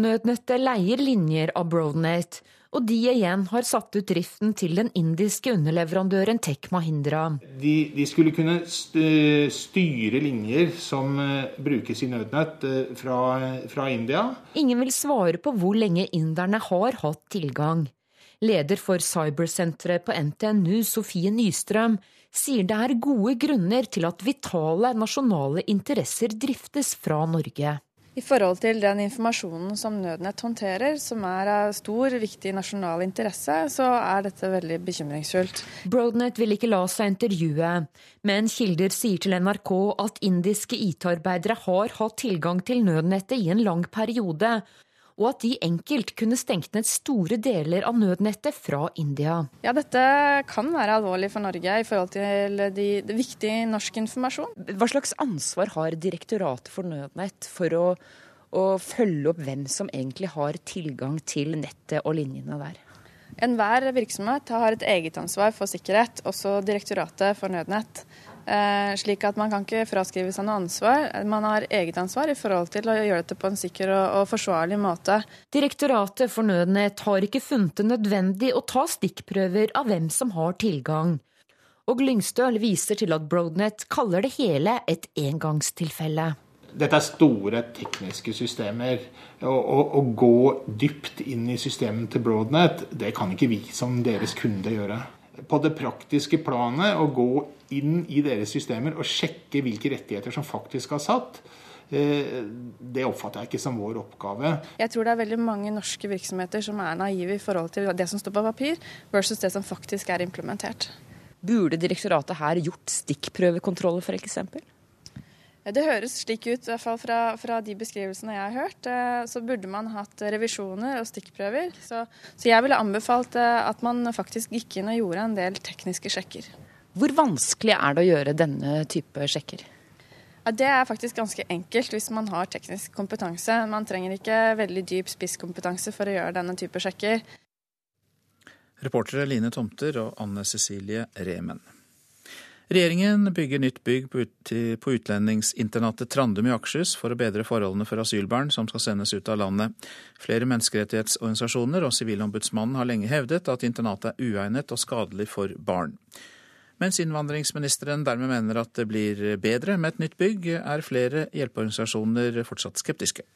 S20: Nødnettet leier linjer av Broadnet, og de igjen har satt ut driften til den indiske underleverandøren Tech Mahindra.
S19: De, de skulle kunne styre linjer som eh, brukes i nødnett eh, fra, fra India.
S20: Ingen vil svare på hvor lenge inderne har hatt tilgang. Leder for cybersenteret på NTNU, Sofie Nystrøm, sier det er gode grunner til at vitale nasjonale interesser driftes fra Norge.
S21: I forhold til den informasjonen som Nødnett håndterer, som er av stor, viktig nasjonal interesse, så er dette veldig bekymringsfullt.
S20: Broadnet vil ikke la seg intervjue, men kilder sier til NRK at indiske IT-arbeidere har hatt tilgang til nødnettet i en lang periode, og at de enkelt kunne stengt ned store deler av nødnettet fra India.
S21: Ja, Dette kan være alvorlig for Norge i forhold til de, de viktig norsk informasjon.
S22: Hva slags ansvar har Direktoratet for nødnett for å, å følge opp hvem som egentlig har tilgang til nettet og linjene der?
S21: Enhver virksomhet har et eget ansvar for sikkerhet, også Direktoratet for nødnett. Eh, slik at man kan ikke fraskrive seg noe ansvar. Man har eget ansvar i forhold til å gjøre dette på en sikker og, forsvarlig måte.
S20: Direktoratet for nødnett har ikke funnet det nødvendig å ta stikkprøver av hvem som har tilgang. Og Lyngstøl viser til at Broadnet kaller det hele et engangstilfelle.
S19: Dette er store tekniske systemer. Å, gå dypt inn i systemet til Broadnet, det kan ikke vi som deres kunde gjøre. På det praktiske planet å gå inn i deres systemer og sjekke hvilke rettigheter som faktisk er satt, eh, det oppfatter jeg ikke som vår oppgave.
S21: Jeg tror det er veldig mange norske virksomheter som er naive i forhold til det som står på papir, versus det som faktisk er implementert.
S22: Burde direktoratet her gjort stikkprøvekontroller, f.eks.?
S21: Det høres slik ut, i hvert fall fra, fra, de beskrivelsene jeg har hørt. Eh, så burde man hatt revisjoner og stikkprøver. Så, så jeg ville anbefalt eh, at man faktisk gikk inn og gjorde en del tekniske sjekker.
S22: Hvor vanskelig er det å gjøre denne type sjekker?
S21: Det er faktisk ganske enkelt hvis man har teknisk kompetanse. Man trenger ikke veldig dyp spisskompetanse for å gjøre denne type sjekker.
S2: Reportere Line Tomter og Anne Cecilie Remen. Regjeringen bygger nytt bygg på utlendingsinternatet Trandum i Akershus for å bedre forholdene for asylbarn som skal sendes ut av landet. Flere menneskerettighetsorganisasjoner og Sivilombudsmannen har lenge hevdet at internatet er uegnet og skadelig for barn. Mens innvandringsministeren dermed mener at det blir bedre med et nytt bygg, er flere hjelpeorganisasjoner fortsatt skeptiske.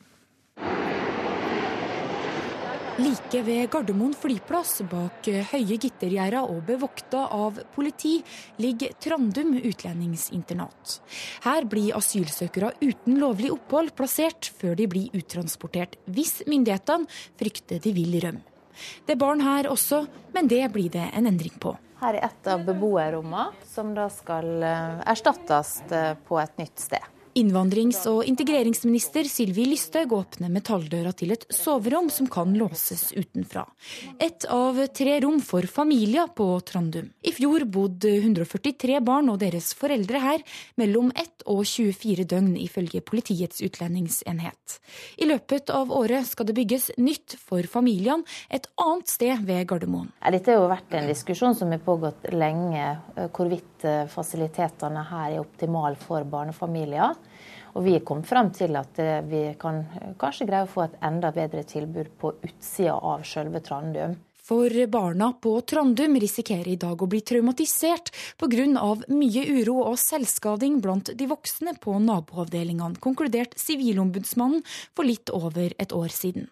S20: Like ved Gardermoen flyplass, bak høye gittergjerder og bevokta av politi, ligger Trandum utlendingsinternat. Her blir asylsøkere uten lovlig opphold plassert før de blir uttransportert, hvis myndighetene frykter de vil rømme. Det er barn her også, men det blir det en endring på.
S23: Her er et av beboerrommene som da skal eh, erstattes eh, på et nytt sted.
S24: Innvandrings- og integreringsminister Sylvi Listhaug åpner metalldøra til et soverom som kan låses utenfra. Et av tre rom for familier på Trandum. I fjor bodde 143 barn og deres foreldre her mellom 1 og 24 døgn, ifølge Politiets utlendingsenhet. I løpet av året skal det bygges nytt for familiene et annet sted ved Gardermoen.
S23: Dette har jo vært en diskusjon som har pågått lenge, eh, hvorvidt eh, fasilitetene her er optimale for barnefamilier. Og vi kom frem til at eh, vi kan eh, kanskje greie å få et enda bedre tilbud på utsida av selve Trandum.
S24: For barna på Trandum risikerer i dag å bli traumatisert pga. mye uro og selvskading blant de voksne på naboavdelingene, konkludert Sivilombudsmannen for litt over et år siden.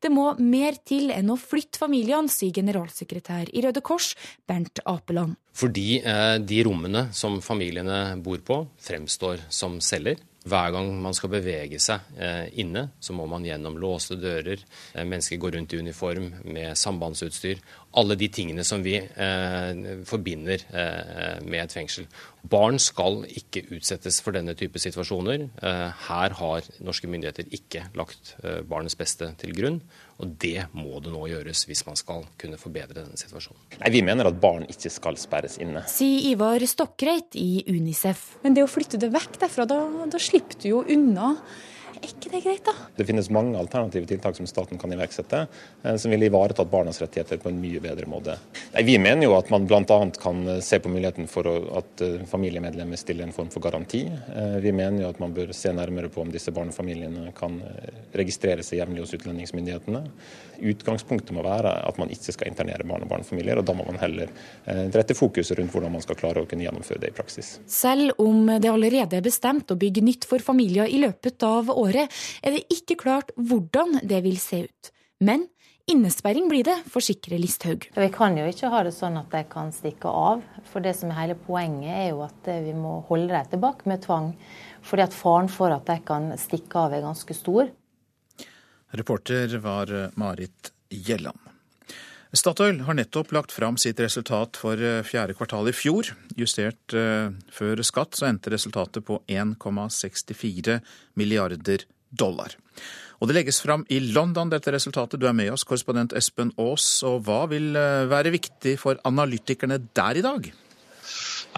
S24: Det må mer til enn å flytte familiene, sier generalsekretær i Røde Kors, Bernt Apeland.
S25: Fordi eh, de rommene som familiene bor på, fremstår som celler. Hver gang man skal bevege seg eh, inne, så må man gjennom låste dører. Eh, mennesker går rundt i uniform med sambandsutstyr. Alle de tingene som vi eh, forbinder eh, med et fengsel. Barn skal ikke utsettes for denne type situasjoner. Eh, her har norske myndigheter ikke lagt eh, barnets beste til grunn. Og det må det nå gjøres hvis man skal kunne forbedre denne situasjonen.
S26: Nei, Vi mener at barn ikke skal sperres inne.
S24: Sier Ivar Stokkreit i Unicef.
S27: Men det å flytte det vekk derfra, da, da slipper du jo unna er ikke det greit, da?
S26: Det finnes mange alternative tiltak som staten kan iverksette, eh, som vil ivaretatt barnas rettigheter på en mye bedre måte. Nei, vi mener jo at man bl.a. kan eh, se på muligheten for at eh, familiemedlemmer stiller en form for garanti. Vi mener jo at man bør se nærmere på om disse barnefamiliene kan registrere seg jevnlig hos utlendingsmyndighetene. Utgangspunktet må være at man ikke skal internere barn og barnefamilier, og da må man heller rette fokuset rundt hvordan man skal klare å kunne gjennomføre det i praksis.
S24: Selv om det allerede er bestemt å bygge nytt for familier i løpet av året, året er det ikke klart hvordan det vil se ut. Men innesperring blir det, forsikrer Listhaug.
S23: Vi kan jo ikke ha det sånn at de kan stikke av. For det som er hele poenget er jo at vi må holde dem tilbake med tvang. Fordi at faren for at de kan stikke av er ganske stor.
S2: Reporter var Marit Gjelland. Statoil har nettopp lagt fram sitt resultat for fjerde kvartal i fjor. Justert uh, før skatt så endte resultatet på 1,64 milliarder dollar. Og Det legges fram i London, dette resultatet. Du er med oss, korrespondent Espen Aas. Og hva vil uh, være viktig for analytikerne der i dag?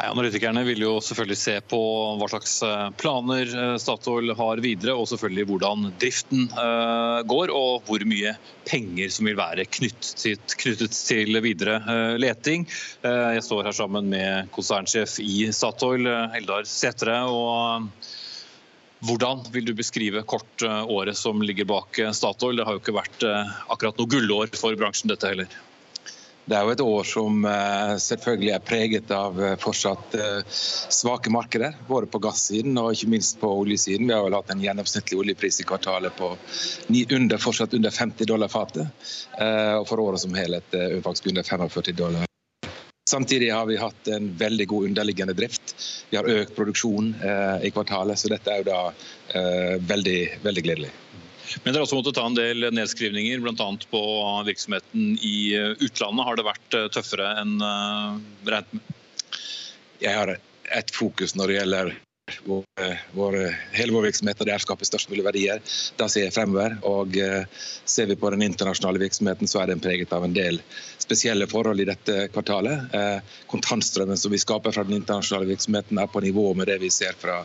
S28: Nei, Analytikerne vil jo selvfølgelig se på hva slags eh, planer eh, Statoil har videre, og selvfølgelig hvordan driften eh, går, og hvor mye penger som vil være knyttet, til videre leting. Jeg står her sammen med konsernsjef i Statoil, Eldar Setre. og hvordan vil du beskrive kort året som ligger bak Statoil? Det har jo ikke vært akkurat noe gullår for bransjen, dette heller.
S29: Det er jo et år som eh, selvfølgelig er preget av eh, fortsatt eh, svake markeder. Både på gassiden og ikke minst på oljesiden. Vi har vel hatt en gjennomsnittlig oljepris i kvartalet på under, fortsatt under 50 dollar fatet. Og for året som helhet faktisk under 45 dollar. Samtidig har vi hatt en veldig god underliggende drift. Vi har økt produksjon i kvartalet, så dette er jo da veldig, veldig gledelig.
S28: Men dere har også måttet ta en del nedskrivninger, bl.a. på virksomheten i eh, utlandet. Har det vært eh, tøffere enn eh, regnet med?
S29: Jeg har et fokus når det gjelder vår, vår, hele vår virksomhet og det er skaper størst mulig verdier. Da ser jeg fremover. og eh, Ser vi på den internasjonale virksomheten, så er den preget av en del spesielle forhold i dette kvartalet. Eh, kontantstrømmen som vi skaper fra den internasjonale virksomheten er på nivå med det vi ser fra,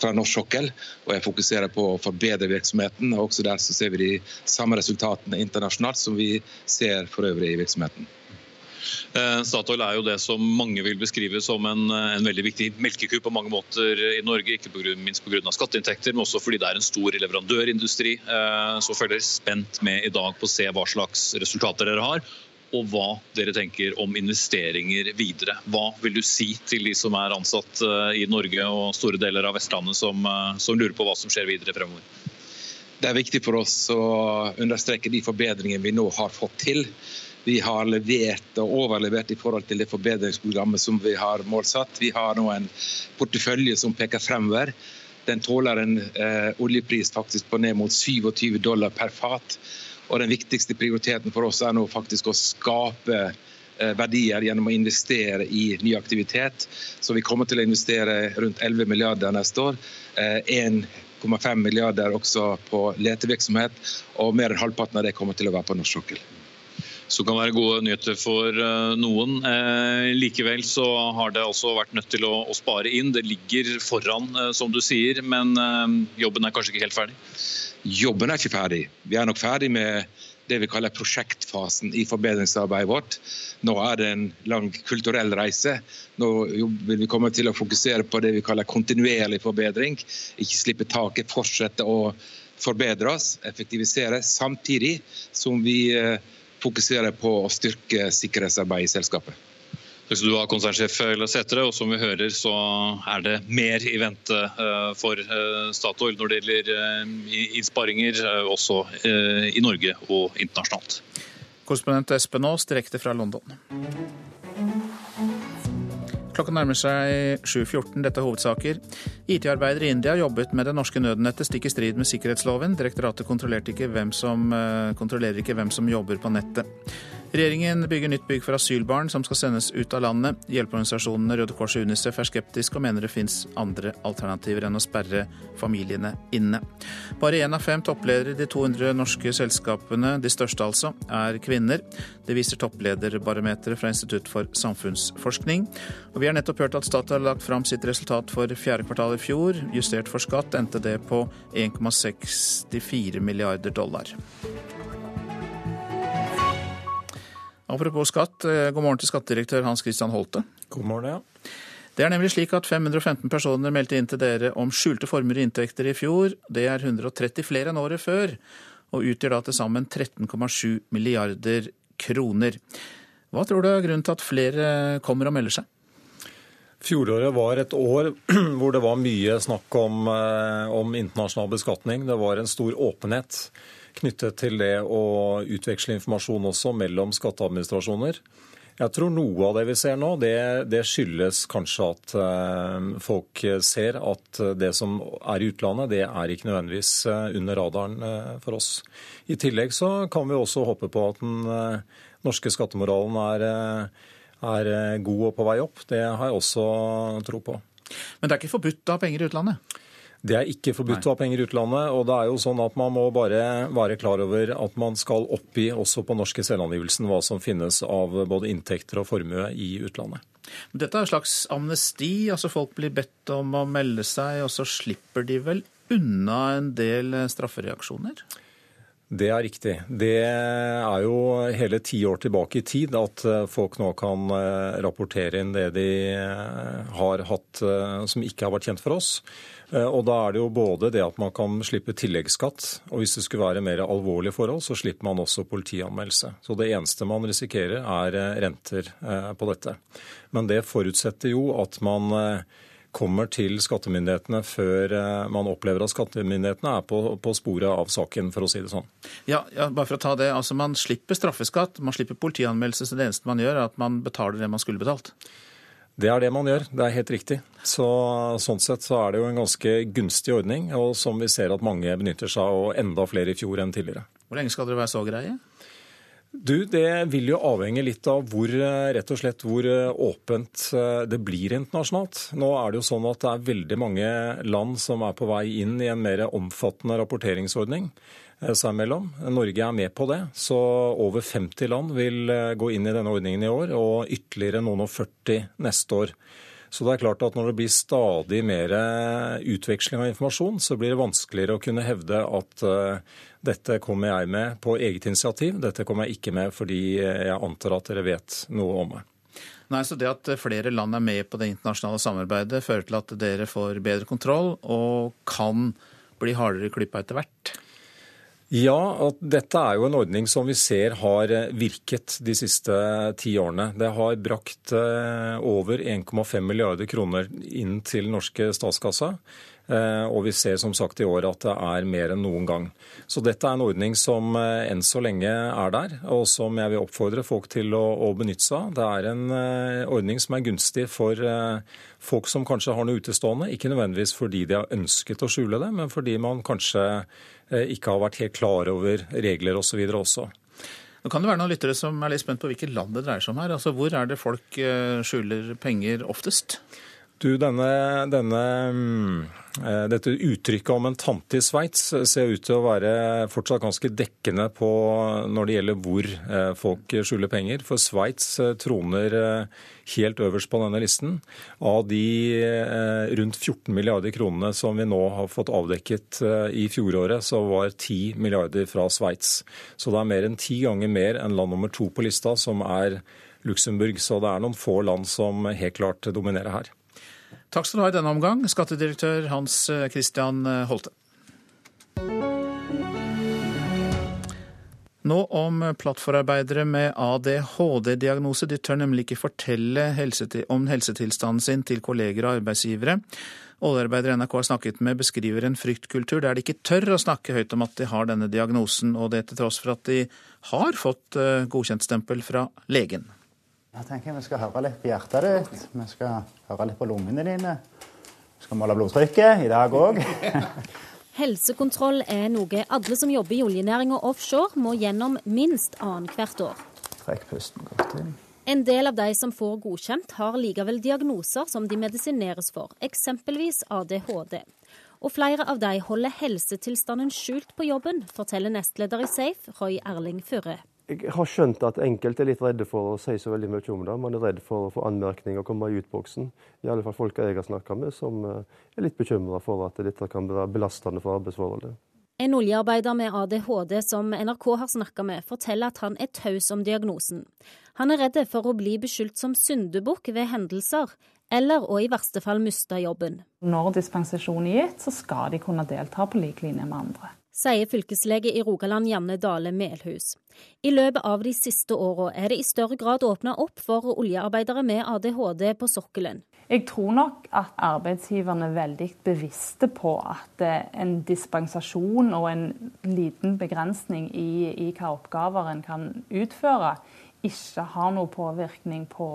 S29: fra norsk sokkel. og Jeg fokuserer på å forbedre virksomheten. og Også der så ser vi de samme resultatene internasjonalt som vi ser for øvrig i virksomheten.
S28: Eh, Statoil er jo det som mange vil beskrive som en, en veldig viktig melkeku på mange måter i Norge. Ikke på grunn, minst pga. skatteinntekter, men også fordi det er en stor leverandørindustri. Eh, så følger jeg spent med i dag på å se hva slags resultater dere har. Og hva dere tenker om investeringer videre. Hva vil du si til de som er ansatt eh, i Norge og store deler av Vestlandet som, som lurer på hva som skjer videre fremover?
S29: Det er viktig for oss å understreke de forbedringene vi nå har fått til. Vi har levert og overlevert i forhold til det forbedringsprogrammet som vi har målsatt. Vi har nå en portefølje som peker fremover. Den tåler en eh, oljepris faktisk på ned mot 27 dollar per fat. Og Den viktigste prioriteten for oss er nå faktisk å skape verdier gjennom å investere i ny aktivitet. Så vi kommer til å investere rundt 11 milliarder neste år. 1,5 milliarder også på letevirksomhet, og mer enn halvparten av det kommer til å være på norsk sokkel
S28: som kan være gode nyheter for eh, noen. Eh, likevel så har det altså vært nødt til å, å spare inn. Det ligger foran, eh, som du sier, men jobben er kanskje ikke helt ferdig?
S29: Jobben er ikke ferdig. Vi er nok ferdig med det vi kaller prosjektfasen i forbedringsarbeidet vårt. Nå er det en lang kulturell reise. Nå vil vi komme til å fokusere på det vi kaller kontinuerlig forbedring. Ikke slippe taket, fortsette å forbedre oss, effektivisere, samtidig som vi fokusere på å styrke sikkerhetsarbeidet i selskapet.
S28: Takk skal du ha, konsernsjef Sætre. Og som vi hører, så er det mer i vente eh, for eh, Statoil når det gjelder eh, innsparinger, også i Norge og internasjonalt.
S2: Korrespondent Espen Aas direkte fra London. Klokka nærmer seg 7.14. Dette er hovedsaker. IT-arbeidere i India jobbet med det norske nødnettet stikk i strid med sikkerhetsloven. Direktoratet ikke som, eh, kontrollerer ikke hvem som jobber på nettet. Regjeringen bygger nytt bygg for asylbarn som skal sendes ut av landet. Hjelpeorganisasjonene Røde Kors og Unicef er skeptiske og mener det fins andre alternativer enn å sperre familiene inne. Bare én av fem toppledere i de 200 norske selskapene, de største altså, er kvinner. Det viser topplederbarometeret fra Institutt for samfunnsforskning. Og vi har nettopp hørt at Statoil har lagt fram sitt resultat for fjerde kvartal i fjor. Justert for skatt endte det på 1,64 milliarder dollar. Apropos skatt, eh, god morgen til skattedirektør Hans Christian Holte.
S30: God morgen, ja.
S2: Det er nemlig slik at 515 personer meldte inn til dere om skjulte formuer og inntekter i fjor. Det er 130 flere enn året før, og utgjør da til sammen 13,7 milliarder kroner. Hva tror du er grunnen til at flere kommer og melder seg?
S30: Fjoråret var et år hvor det var mye snakk om, eh, om, internasjonal beskatning. Det var en stor åpenhet knyttet til det å utveksle informasjon også mellom skatteadministrasjoner. Jeg tror noe av det vi ser nå, det, det skyldes kanskje at eh, folk ser at det som er i utlandet, det er ikke nødvendigvis eh, under radaren for oss. I tillegg så kan vi også håpe på at den norske skattemoralen er er eh, god og på vei opp. Det har jeg også tro på.
S2: Men det er ikke forbudt å ha penger i utlandet?
S30: Det er ikke forbudt å ha penger i utlandet. og det er jo sånn at Man må bare være klar over at man skal oppgi også på norske selvangivelsen hva som finnes av både inntekter og formue i utlandet.
S2: Dette er en slags amnesti. altså Folk blir bedt om å melde seg, og så slipper de vel unna en del straffereaksjoner?
S30: Det er riktig. Det er jo hele ti år tilbake i tid at eh, folk nå kan eh, rapportere inn det de eh, har hatt som ikke har vært kjent for oss. Og da er det jo både det at man kan slippe tilleggsskatt, og hvis det skulle være mer alvorlige forhold, så slipper man også politianmeldelse. Så det eneste man risikerer er renter på dette. Men det forutsetter jo at man kommer til skattemyndighetene før eh, man opplever at skattemyndighetene er på, på sporet av saken, for å si det sånn.
S2: Ja, ja, bare for å ta det. Altså, Man slipper straffeskatt, man slipper politianmeldelse, så det eneste man gjør, er at man betaler det man skulle betalt?
S30: Det er det man gjør, det er helt riktig. Så, sånn sett så er det jo en ganske gunstig ordning, og som vi ser at mange benytter seg av, og enda flere i fjor enn tidligere.
S2: Hvor lenge skal dere være så greie?
S30: Du, Det vil jo avhenge litt av hvor, eh, rett og slett hvor eh, åpent eh, det blir internasjonalt. Nå er det jo sånn at det er veldig mange land som er på vei inn i en mer omfattende rapporteringsordning seg imellom. Norge er med på det, så over 50 land vil gå inn i denne ordningen i år, og ytterligere noen og 40 neste år. Så det er klart at når det blir stadig mer utveksling av informasjon, så blir det vanskeligere å kunne hevde at dette kommer jeg med på eget initiativ. Dette kommer jeg ikke med fordi jeg antar at dere vet noe om meg.
S2: Nei, så Det at flere land er med på det internasjonale samarbeidet, fører til at dere får bedre kontroll og kan bli hardere klypa etter hvert?
S30: Ja, at dette er jo en ordning som vi ser har virket de siste ti årene. Det har brakt eh, over 1,5 milliarder kroner inn til norske statskassa. Eh, og vi ser som sagt i år at det er mer enn noen gang. Så dette er en ordning som eh, enn så lenge er der, og som jeg vil oppfordre folk til å, benytte seg av. Det er en uh, ordning som er gunstig for folk som kanskje har noe utestående. Ikke nødvendigvis fordi de har ønsket å skjule det, men fordi man kanskje ikke har vært helt klar over regler osv. også.
S2: Nå kan det være noen lyttere som er litt spent på hvilket land det dreier seg om her. Altså, Hvor er det folk eh, skjuler penger oftest?
S30: Du, denne, denne, mm, eh, dette uttrykket om en tante i Sveits ser ut til å være fortsatt ganske dekkende på når det gjelder hvor eh, folk skjuler penger. For Sveits troner helt øverst på denne listen. Av de rundt 14 milliarder kronene som vi nå har fått avdekket i fjoråret, så var 10 milliarder fra Sveits. Så det er mer enn ti ganger mer enn land nummer to på lista, som er Luxembourg. Så det er noen få land som helt klart dominerer her.
S2: Takk skal du ha i denne omgang, skattedirektør Hans Christian Holte. Nå om plattformarbeidere med ADHD-diagnose. De tør nemlig ikke fortelle om helsetilstanden sin til kolleger og arbeidsgivere. Oljearbeidere NRK har snakket med, beskriver en fryktkultur der de ikke tør å snakke høyt om at de har denne diagnosen, og det til tross for at de har fått eh, godkjentstempel fra legen.
S31: Jeg tenker Vi skal høre litt på hjertet ditt, vi skal høre litt på lungene dine. Vi skal måle blodtrykket i dag òg.
S32: Helsekontroll er noe alle som jobber i oljenæringa offshore må gjennom minst annethvert år.
S31: Trekk pusten godt inn.
S32: En del av de som får godkjent, har likevel diagnoser som de medisineres for, eksempelvis ADHD. Og flere av de holder helsetilstanden skjult på jobben, forteller nestleder i Safe, Roy Erling Furre.
S33: Jeg har skjønt at enkelte er litt redde for å si så veldig mye om det. Man er redd for å få anmerkninger og komme i utboksen. I alle fall folk jeg har snakka med, som eh, er litt bekymra for at dette kan være belastende for arbeidsforholdet.
S32: En oljearbeider med ADHD som NRK har snakka med, forteller at han er taus om diagnosen. Han er redd for å bli beskyldt som syndebukk ved hendelser, eller å i verste fall miste jobben.
S34: Når dispensasjon er gitt, så skal de kunne delta på lik linje med andre
S32: sier fylkeslege i Rogaland Janne Dale Melhus. I løpet av de siste åra er det i større grad åpna opp for oljearbeidere med ADHD på sokkelen.
S34: Jeg tror nok at arbeidsgiverne er veldig bevisste på at eh, en dispensasjon og en liten begrensning i, i hva oppgaver en kan utføre, ikke har noen påvirkning på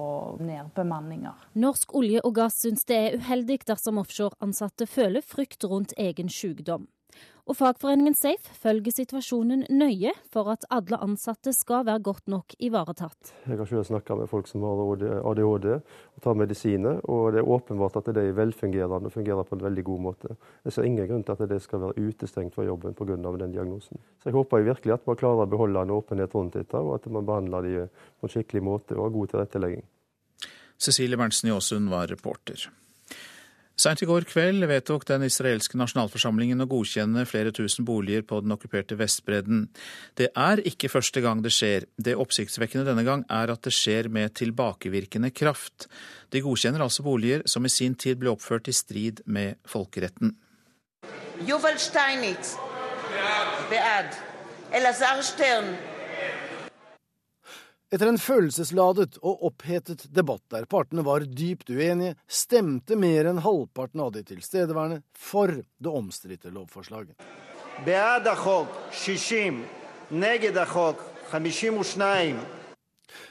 S34: nedbemanninger.
S32: Norsk olje og gass syns det er uheldig dersom offshoreansatte føler frykt rundt egen sykdom. Og fagforeningen Safe følger situasjonen nøye for at alle ansatte skal være godt nok ivaretatt.
S33: Jeg har selv snakka med folk som har ADHD og tar medisiner, og det er åpenbart at de er velfungerende og fungerer på en veldig god måte. Jeg ser ingen grunn til at det skal være utestengt fra jobben pga. den diagnosen. Så jeg håper virkelig at man klarer å beholde en åpenhet rundt dette, og at man behandler dem på en skikkelig måte og har god tilrettelegging.
S2: Cecilie Berntsen Jåsund var reporter. Seint i går kveld vedtok den israelske nasjonalforsamlingen å godkjenne flere tusen boliger på den okkuperte Vestbredden. Det er ikke første gang det skjer. Det oppsiktsvekkende denne gang er at det skjer med tilbakevirkende kraft. De godkjenner altså boliger som i sin tid ble oppført i strid med folkeretten. Juvel Steinitz.
S35: Bead. Elazar Stern. Etter en følelsesladet og opphetet debatt der partene var dypt uenige, stemte mer enn halvparten av de tilstedeværende for det omstridte lovforslaget.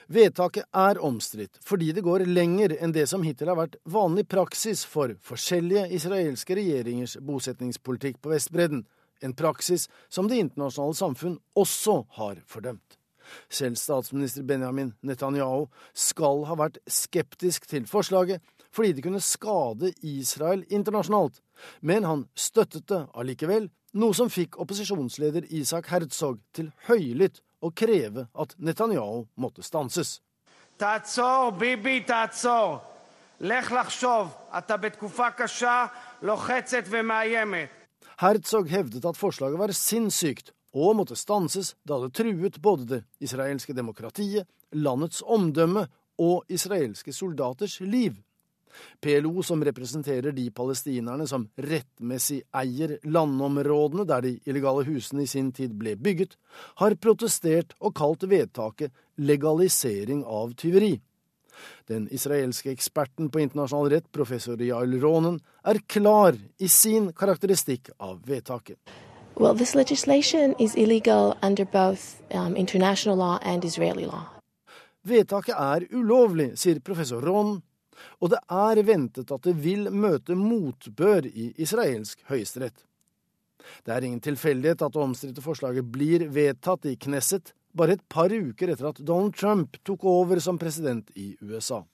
S35: Vedtaket er omstridt fordi det går lenger enn det som hittil har vært vanlig praksis for forskjellige israelske regjeringers bosetningspolitikk på Vestbredden, en praksis som det internasjonale samfunn også har fordømt. Selv statsminister Benjamin Netanyahu skal ha vært skeptisk til forslaget fordi det kunne skade Israel internasjonalt, men han støttet det allikevel, noe som fikk opposisjonsleder Isak Herzog til høylytt å kreve at Netanyahu måtte stanses. Tatsor, Bibi, tatsor. Herzog hevdet at forslaget var sinnssykt, og måtte stanses da det truet både det israelske demokratiet, landets omdømme og israelske soldaters liv. PLO, som representerer de palestinerne som rettmessig eier landområdene der de illegale husene i sin tid ble bygget, har protestert og kalt vedtaket legalisering av tyveri. Den israelske eksperten på internasjonal rett, professor Yael Ronen, er klar i sin karakteristikk av vedtaket.
S36: Well, this legislation is illegal under both um, international law and Israeli law.
S35: Vedtaket er ulovlig, sier professor Ron, og det er ventet at det vil møte motbør i israelsk høyesterett. Det er ingen tilfeldighet at det omstridte forslaget blir vedtatt i Knesset, bare et par uker etter at Donald Trump tok over som president i USA.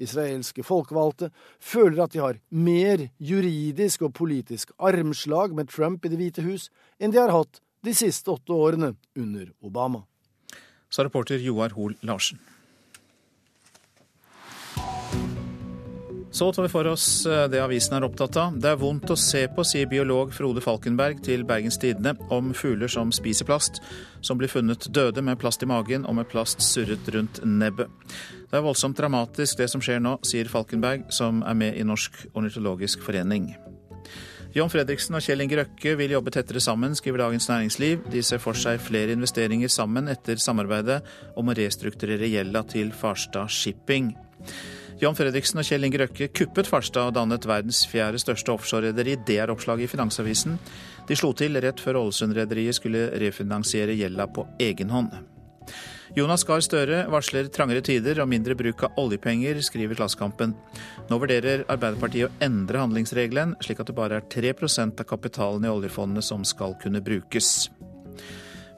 S35: Israelske folkevalgte føler at de har mer juridisk og politisk armslag med Trump i Det hvite hus enn de har hatt de siste åtte årene under Obama.
S2: Sa reporter Joar Hoel Larsen. Så tar vi for oss eh, det avisen er opptatt av. Det er vondt å se på, sier biolog Frode Falkenberg til Bergens Tidende om fugler som spiser plast, som blir funnet døde med plast i magen og med plast surret rundt nebbet. Det er voldsomt dramatisk det som skjer nå, sier Falkenberg, som er med i Norsk ornitologisk forening. John Fredriksen og Kjell Inge Røkke vil jobbe tettere sammen, skriver Dagens Næringsliv. De ser for seg flere investeringer sammen etter samarbeidet om å restrukturere gjelda til Farstad Shipping. Jan Fredriksen og Kjell Inge Røkke kuppet Farstad og dannet verdens fjerde største offshorerederi. Det er oppslaget i Finansavisen. De slo til rett før Ålesund-rederiet skulle refinansiere gjelda på egen hånd. Jonas Gahr Støre varsler trangere tider og mindre bruk av oljepenger, skriver Klassekampen. Nå vurderer Arbeiderpartiet å endre handlingsregelen, slik at det bare er 3% av kapitalen i oljefondet som skal kunne brukes.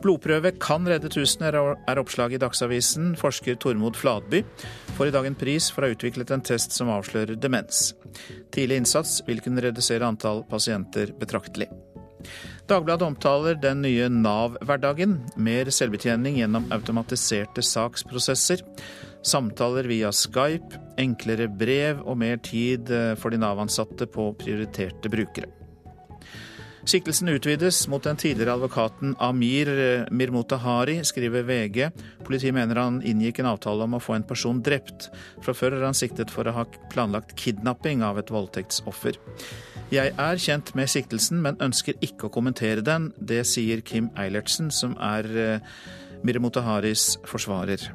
S2: Blodprøve kan redde tusener, er oppslaget i Dagsavisen. Forsker Tormod Fladby får i dag en pris for å ha utviklet en test som avslører demens. Tidlig innsats vil kunne redusere antall pasienter betraktelig. Dagbladet omtaler den nye Nav-hverdagen. Mer selvbetjening gjennom automatiserte saksprosesser. Samtaler via Skype, enklere brev og mer tid eh, for de Nav-ansatte på prioriterte brukere. Siktelsen utvides mot den tidligere advokaten Amir Mirmutahari, skriver VG. Politiet mener han inngikk en avtale om å få en person drept. Fra før er han siktet for å ha planlagt kidnapping av et voldtektsoffer. Jeg er kjent med siktelsen, men ønsker ikke å kommentere den. Det sier Kim Eilertsen, som er Mirmutaharis forsvarer.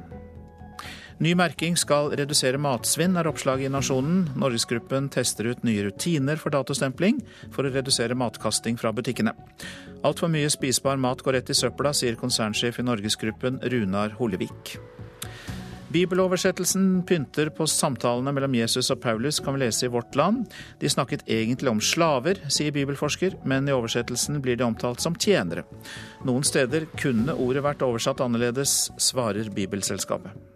S2: Ny merking skal redusere matsvinn, er oppslaget i Nasjonen. Norgesgruppen tester ut nye rutiner for datostempling for å redusere matkasting fra butikkene. Altfor mye spisbar mat går rett i søpla, sier konsernsjef i Norgesgruppen Runar Hollevik. Bibeloversettelsen pynter på samtalene mellom Jesus og Paulus, kan vi lese i Vårt Land. De snakket egentlig om slaver, sier bibelforsker, men i oversettelsen blir de omtalt som tjenere. Noen steder kunne ordet vært oversatt annerledes, svarer Bibelselskapet.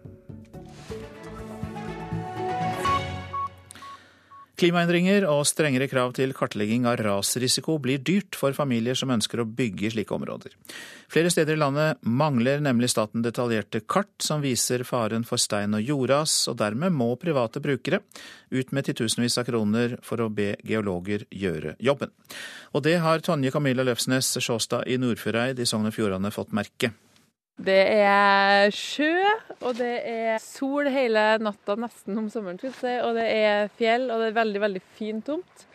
S2: Klimaendringer og strengere krav til kartlegging av rasrisiko blir dyrt for familier som ønsker å bygge slike områder. Flere steder i landet mangler nemlig staten detaljerte kart som viser faren for stein- og jordras, og dermed må private brukere ut med titusenvis av kroner for å be geologer gjøre jobben. Og det har Tonje Camilla Løfsnes Sjåstad i Nordfjordeid i Sogn og Fjordane fått merke.
S6: Det er sjø, og det er sol hele natta nesten om sommeren, skal si, og det er fjell, og det er veldig, veldig fin tomt.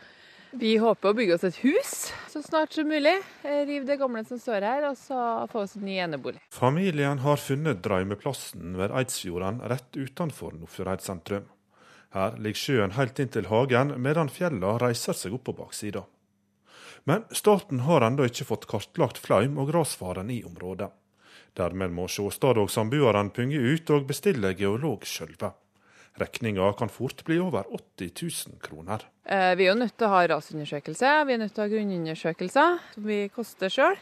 S6: Vi håper å bygge oss et hus så snart som mulig. Rive det gamle som står her, og så få oss en ny enebolig.
S37: Familien har funnet drømmeplassen ved Eidsfjorden rett utenfor Nordfjordeid sentrum. Her ligger sjøen helt inn til hagen, medan fjella reiser seg opp på baksida. Men staten har ennå ikke fått kartlagt flaum og rasfaren i området. Dermed må Sjåstad og samboerne punge ut og bestille geolog sjølve. Regninga kan fort bli over 80 000 kroner.
S6: Eh, vi er jo nødt til å ha rasundersøkelse, vi er nødt til å ha grunnundersøkelser, som vi koster sjøl.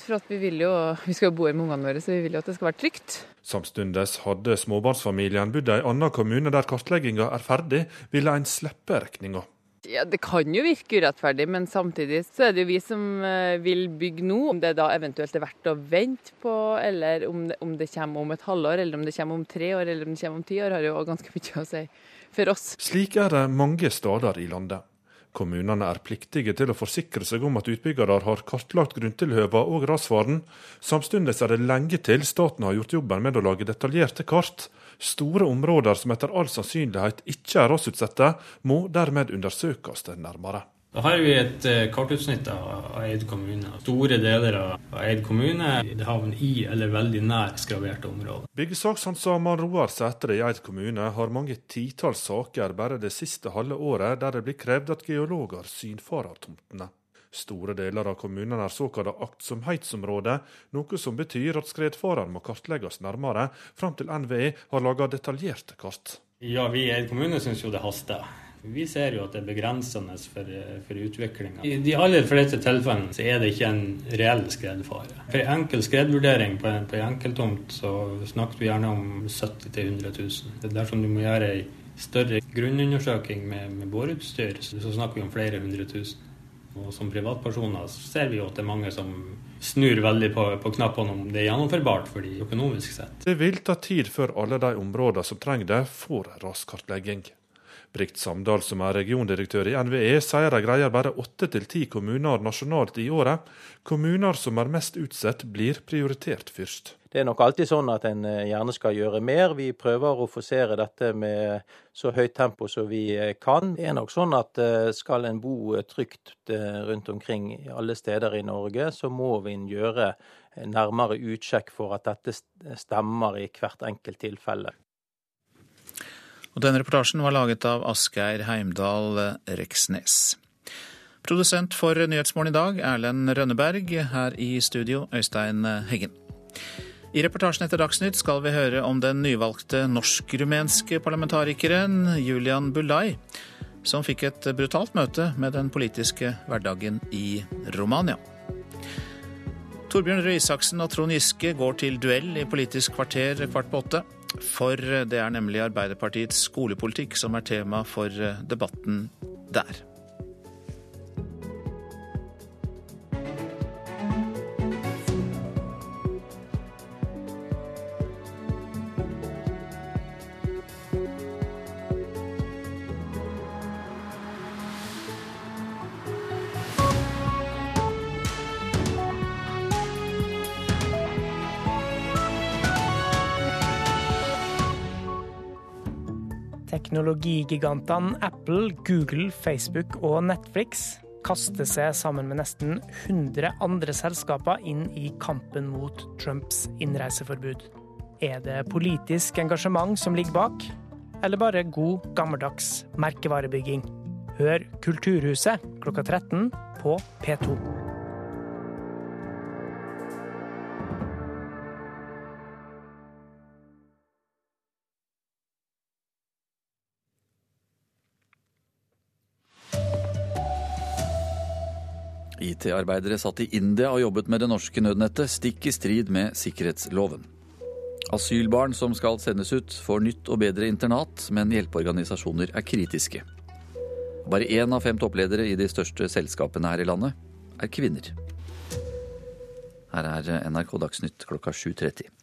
S6: For vi vil jo, vi skal jo bo her med ungene våre, så vi vil jo at det skal være trygt.
S37: Samtidig hadde småbarnsfamilien bodd i en annen kommune der kartlegginga er ferdig, ville en slippe regninga.
S6: Ja, Det kan jo virke urettferdig, men samtidig så er det jo vi som eh, vil bygge nå. Om det da eventuelt er verdt å vente på, eller om det, om det kommer om et halvår, eller om det kommer om tre år, eller om det kommer om ti år, har jo ganske mye å si for oss.
S37: Slik er det mange steder i landet. Kommunene er pliktige til å forsikre seg om at utbyggere har kartlagt grunntilhøva og rasfaren. Samtidig er det lenge til staten har gjort jobben med å lage detaljerte kart. Store områder som etter all sannsynlighet ikke er rasutsatte, må dermed undersøkes nærmere.
S38: Da har vi et eh, kartutsnitt av Eid kommune. Store deler av Eid kommune havner i eller veldig nær skraverte områder.
S37: Byggesakshandsamer Roar Sætre i Eid kommune har mange titalls saker bare det siste halve året der det blir krevd at geologer synfarer tomtene. Store deler av kommunen er såkalte aktsomhetsområder, noe som betyr at skredfaren må kartlegges nærmere, fram til NVE har laga detaljerte kart.
S38: Ja, vi i Eid kommune syns jo det haster. Vi ser jo at det er begrensende for, for utviklinga. I de aller fleste tilfellene så er det ikke en reell skredfare. For en enkel skredvurdering på en, på en enkeltomt så snakker vi gjerne om 70 000-100 000. Dersom du må gjøre ei større grunnundersøking med, med boreutstyr, så snakker vi om flere hundre tusen. Og som privatpersoner ser vi jo at det er mange som snur veldig på, på knappene om det er gjennomførbart for de økonomisk sett.
S37: Det vil ta tid før alle de områdene som trenger det, får raskartlegging. Brikt Samdal, som er regiondirektør i NVE, sier de greier bare åtte til ti kommuner nasjonalt i året. Kommuner som er mest utsatt, blir prioritert først.
S39: Det er nok alltid sånn at en eh, gjerne skal gjøre mer. Vi prøver å forsere dette med så høyt tempo som vi eh, kan. Det er nok sånn at eh, skal en bo trygt rundt omkring alle steder i Norge, så må vi gjøre nærmere utsjekk for at dette stemmer i hvert enkelt tilfelle.
S2: Og denne reportasjen var laget av Asgeir Heimdal Reksnes. Produsent for Nyhetsmorgen i dag, Erlend Rønneberg. Her i studio, Øystein Heggen. I reportasjen etter Dagsnytt skal vi høre om den nyvalgte norsk-rumenske parlamentarikeren Julian Bulai, som fikk et brutalt møte med den politiske hverdagen i Romania. Torbjørn Røe Isaksen og Trond Giske går til duell i Politisk kvarter kvart på åtte. For det er nemlig Arbeiderpartiets skolepolitikk som er tema for debatten der.
S40: Teknologigigantene Apple, Google, Facebook og Netflix kaster seg sammen med nesten 100 andre selskaper inn i kampen mot Trumps innreiseforbud. Er det politisk engasjement som ligger bak, eller bare god, gammeldags merkevarebygging? Hør Kulturhuset klokka 13 på P2.
S18: IT-arbeidere satt i India og jobbet med det norske nødnettet, stikk i strid med sikkerhetsloven. Asylbarn som skal sendes ut, får nytt og bedre internat, men hjelpeorganisasjoner er kritiske. Bare én av fem toppledere i de største selskapene her i landet er kvinner. Her er NRK Dagsnytt klokka 7.30.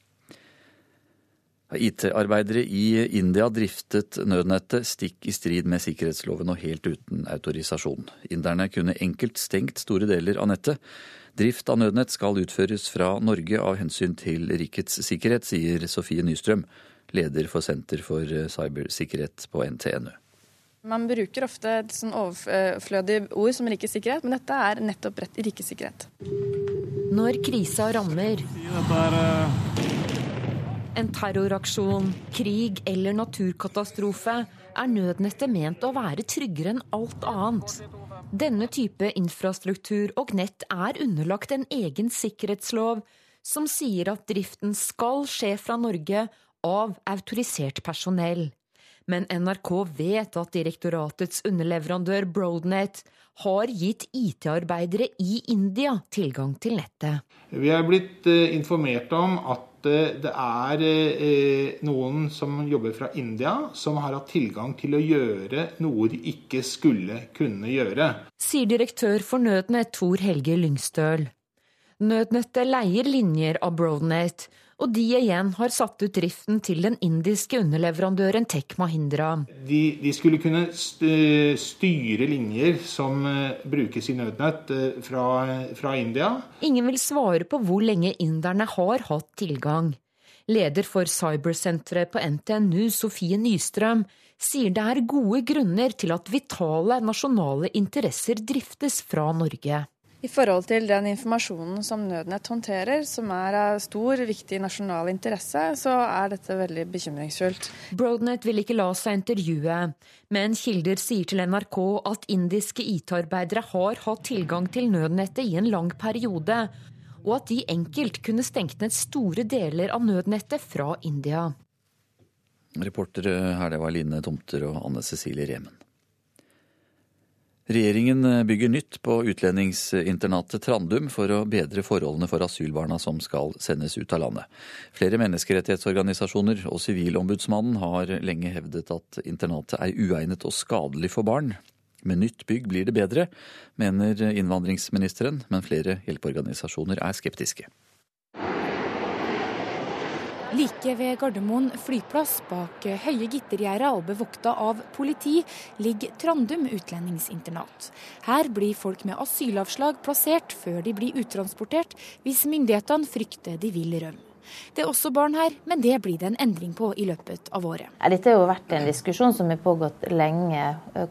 S18: IT-arbeidere i India driftet nødnettet stikk i strid med sikkerhetsloven og helt uten autorisasjon. Inderne kunne enkelt stengt store deler av nettet. Drift av nødnett skal utføres fra Norge av hensyn til rikets sikkerhet, sier Sofie Nystrøm, leder for Senter for cybersikkerhet på NTNU.
S21: Man bruker ofte et sånn overflødig ord som rikets sikkerhet, men dette er nettopp rett rikets sikkerhet.
S20: Når krisa rammer en terroraksjon, krig eller naturkatastrofe, er nødnettet ment å være tryggere enn alt annet. Denne type infrastruktur og nett er underlagt en egen sikkerhetslov som sier at driften skal skje fra Norge av autorisert personell. Men NRK vet at direktoratets underleverandør Broadnet har gitt IT-arbeidere i India tilgang til nettet.
S19: Vi er blitt eh, informert om at det er eh, noen som jobber fra India, som har hatt tilgang til å gjøre noe de ikke skulle kunne gjøre.
S20: Sier direktør for Nødnett Tor Helge Lyngstøl. Nødnettet leier linjer av Broadnet, og de igjen har satt ut driften til den indiske underleverandøren Tech Mahindra.
S19: De, de skulle kunne styre linjer som eh, brukes i nødnett eh, fra, fra India.
S20: Ingen vil svare på hvor lenge inderne har hatt tilgang. Leder for cybersenteret på NTNU, Sofie Nystrøm, sier det er gode grunner til at vitale nasjonale interesser driftes fra Norge.
S21: I forhold til den informasjonen som Nødnett håndterer, som er av stor, viktig nasjonal interesse, så er dette veldig bekymringsfullt.
S20: Broadnet vil ikke la seg intervjue, men kilder sier til NRK at indiske IT-arbeidere har hatt tilgang til nødnettet i en lang periode, og at de enkelt kunne stengt ned store deler av nødnettet fra India.
S18: Reportere her, det var Line Tomter og Anne Cecilie Remen. Regjeringen bygger nytt på utlendingsinternatet Trandum for å bedre forholdene for asylbarna som skal sendes ut av landet. Flere menneskerettighetsorganisasjoner og Sivilombudsmannen har lenge hevdet at internatet er uegnet og skadelig for barn. Med nytt bygg blir det bedre, mener innvandringsministeren, men flere hjelpeorganisasjoner er skeptiske.
S13: Like ved Gardermoen flyplass, bak høye gittergjerder og bevokta av politi, ligger Trandum utlendingsinternat. Her blir folk med asylavslag plassert før de blir uttransportert, hvis myndighetene frykter de vil rømme. Det er også barn her, men det blir det en endring på i løpet av året.
S23: Dette har jo vært en diskusjon som har pågått lenge, eh,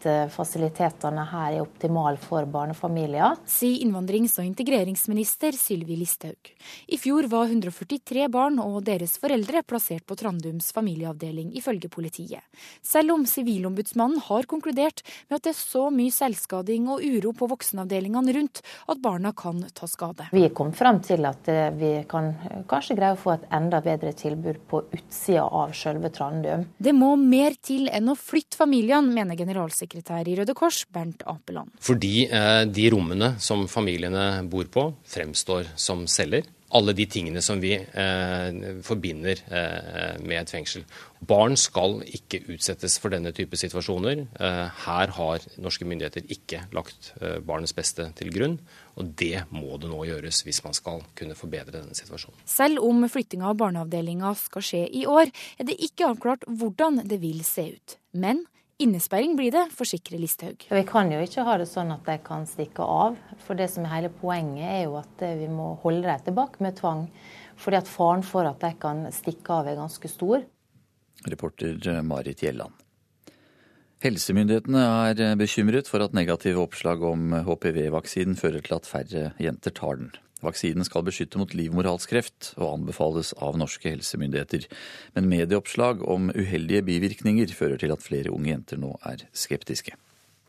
S23: hvorvidt eh, fasilitetene her er optimale for barnefamilier.
S13: Sier innvandrings- og integreringsminister Sylvi Listhaug. I fjor var 143 barn og deres foreldre plassert på Trandums familieavdeling, ifølge politiet. Selv om Sivilombudsmannen har konkludert med at det er så mye selvskading og uro på voksenavdelingene rundt at barna kan ta skade.
S23: Vi kom fram til at eh, vi kan kanskje greie å få et enda bedre tilbud på utsida av selve Trandum.
S13: Det må mer til enn å flytte familiene, mener generalsekretær i Røde Kors, Bernt Apeland.
S41: Fordi eh, de rommene som familiene bor på, fremstår som celler alle de tingene som vi eh, forbinder eh, med et fengsel. Barn skal ikke utsettes for denne type situasjoner. Eh, her har norske myndigheter ikke lagt eh, barnets beste til grunn. Og det må det nå gjøres hvis man skal kunne forbedre denne situasjonen.
S13: Selv om flyttinga av barneavdelinga skal skje i år, er det ikke avklart hvordan det vil se ut. Men Innesperring blir det, forsikrer Listhaug.
S23: Vi kan jo ikke ha det sånn at de kan stikke av. For det som er hele poenget er jo at vi må holde dem tilbake med tvang. Fordi at faren for at de kan stikke av er ganske stor.
S18: Reporter Marit Gjelland. Helsemyndighetene er bekymret for at negative oppslag om HPV-vaksinen fører til at færre jenter tar den. Vaksinen skal beskytte mot livmorhalskreft og anbefales av norske helsemyndigheter. Men medieoppslag om uheldige bivirkninger fører til at flere unge jenter nå er skeptiske.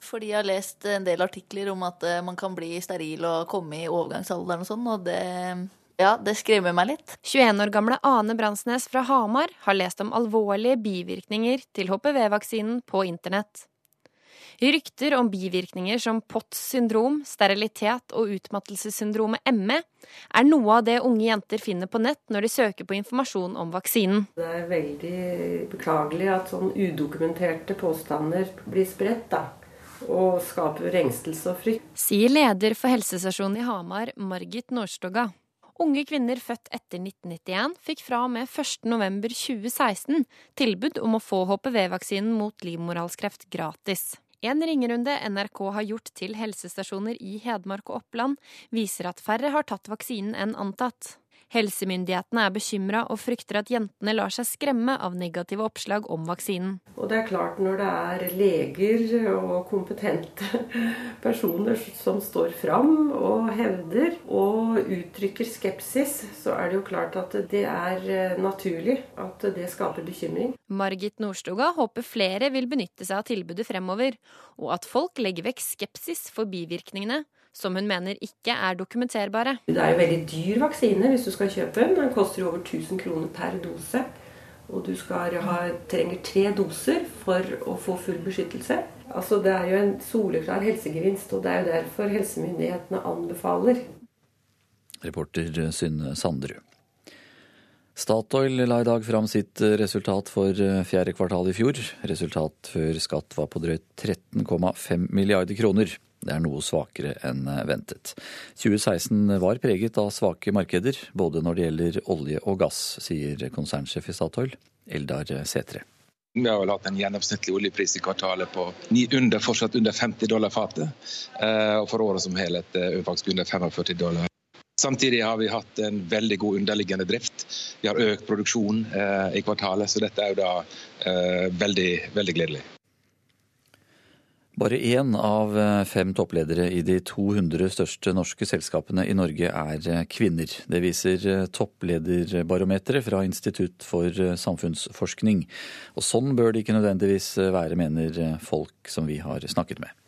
S5: Fordi jeg har lest en del artikler om at eh, man kan bli steril og komme i overgangsalderen og sånn, og det ja, det skremmer meg litt.
S13: 21 år gamle Ane Bransnes fra Hamar har lest om alvorlige bivirkninger til HPV-vaksinen på internett. Rykter om bivirkninger som POTS syndrom, sterilitet og utmattelsessyndromet ME er noe av det unge jenter finner på nett når de søker på informasjon om vaksinen.
S14: Det er veldig beklagelig at sånn udokumenterte påstander blir spredt, da. Og skaper engstelse og frykt.
S13: Sier leder for helsestasjonen i Hamar, Margit Nårstoga. Unge kvinner født etter 1991 fikk fra og med 1.11.2016 tilbud om å få HPV-vaksinen mot livmorhalskreft gratis. En ringerunde NRK har gjort til helsestasjoner i Hedmark og Oppland, viser at færre har tatt vaksinen enn antatt. Helsemyndighetene er bekymra og frykter at jentene lar seg skremme av negative oppslag om vaksinen.
S14: Og det er klart Når det er leger og kompetente personer som står fram og hevder og uttrykker skepsis, så er det jo klart at det er eh, naturlig at det skaper bekymring.
S13: Margit Nordstoga håper flere vil benytte seg av tilbudet fremover, og at folk legger vekk skepsis for bivirkningene som hun mener ikke er dokumenterbare.
S14: Det er jo veldig dyr vaksine hvis du skal kjøpe den. Den koster over 1000 kroner per dose. Og du skal ha, trenger tre doser for å få full beskyttelse. Altså Det er jo en soleklar helsegevinst, og det er jo derfor helsemyndighetene anbefaler.
S18: Reporter Synne Sandru. Statoil la i dag fram sitt resultat for fjerde kvartal i fjor. Resultat før skatt var på drøyt 13,5 milliarder kroner. Det er noe svakere enn ventet. 2016 var preget av svake markeder, både når det gjelder olje og gass, sier konsernsjef i Statoil, Eldar Setre.
S29: Vi har vel hatt en gjennomsnittlig oljepris i kvartalet på under, fortsatt under 50 dollar fatet. Eh, og for året som helhet faktisk under 45 dollar. Samtidig har vi hatt en veldig god underliggende drift. Vi har økt produksjon eh, i kvartalet, så dette er jo da eh, veldig, veldig gledelig.
S18: Bare én av eh, fem toppledere i de 200 største norske selskapene i Norge er eh, kvinner. Det viser eh, topplederbarometeret fra Institutt for samfunnsforskning. Og sånn bør det ikke nødvendigvis være, mener folk som vi har snakket med.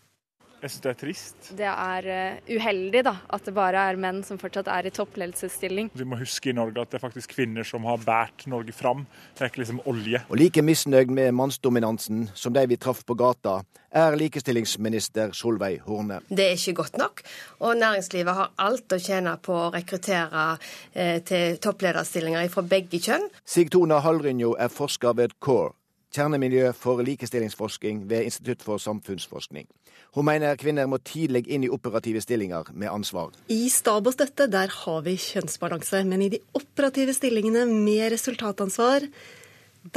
S3: Jeg syns det er trist.
S11: Det er uh, uheldig da, at det bare er menn som fortsatt er i toppledelsesstilling.
S3: Vi må huske i Norge at det er faktisk kvinner som har båret Norge fram. Det er ikke liksom olje.
S42: Og like misnøyd med mannsdominansen som de vi traff på gata, er likestillingsminister Solveig Horne.
S7: Det er ikke godt nok, og næringslivet har alt å tjene på å rekruttere eh, til topplederstillinger fra begge kjønn.
S42: Sigtona Hallrynjo er forsker ved CORE, kjernemiljø for likestillingsforskning ved Institutt for samfunnsforskning. Hun mener kvinner må tidlig inn i operative stillinger med ansvar.
S8: I stab og støtte der har vi kjønnsbalanse, men i de operative stillingene med resultatansvar,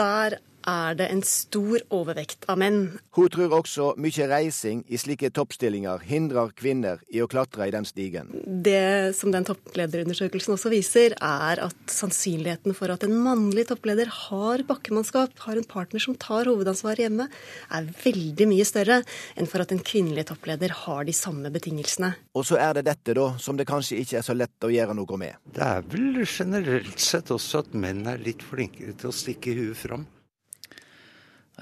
S8: der er det en stor overvekt av menn.
S42: Hun tror også mye reising i slike toppstillinger hindrer kvinner i å klatre i den stigen.
S8: Det som den topplederundersøkelsen også viser, er at sannsynligheten for at en mannlig toppleder har bakkemannskap, har en partner som tar hovedansvaret hjemme, er veldig mye større enn for at en kvinnelig toppleder har de samme betingelsene.
S42: Og så er det dette, da, som det kanskje ikke er så lett å gjøre noe med.
S5: Det er vel generelt sett også at menn er litt flinkere til å stikke huet fram.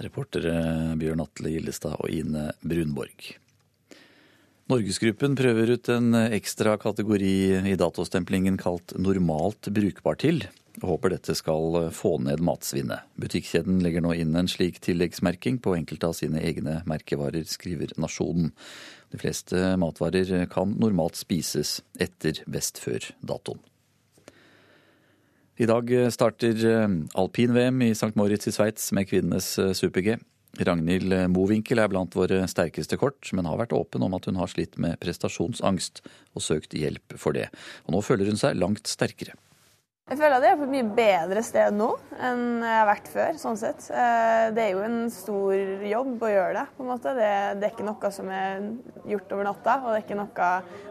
S18: Reportere Bjørn Atle Gillestad og Ine Brunborg. Norgesgruppen prøver ut en ekstra kategori i datostemplingen kalt normalt brukbar til, og håper dette skal få ned matsvinnet. Butikkjeden legger nå inn en slik tilleggsmerking på enkelte av sine egne merkevarer, skriver Nasjonen. De fleste matvarer kan normalt spises etter best før-datoen. I dag starter eh, alpin-VM i St. Moritz i Sveits med kvinnenes eh, super-G. Ragnhild Mowinckel er blant våre sterkeste kort, men har vært åpen om at hun har slitt med prestasjonsangst og søkt hjelp for det. Og nå føler hun seg langt sterkere.
S11: Jeg føler at jeg er på et mye bedre sted nå enn jeg har vært før. sånn sett. Eh, det er jo en stor jobb å gjøre det. på en måte. Det, det er ikke noe som er gjort over natta. og det er ikke noe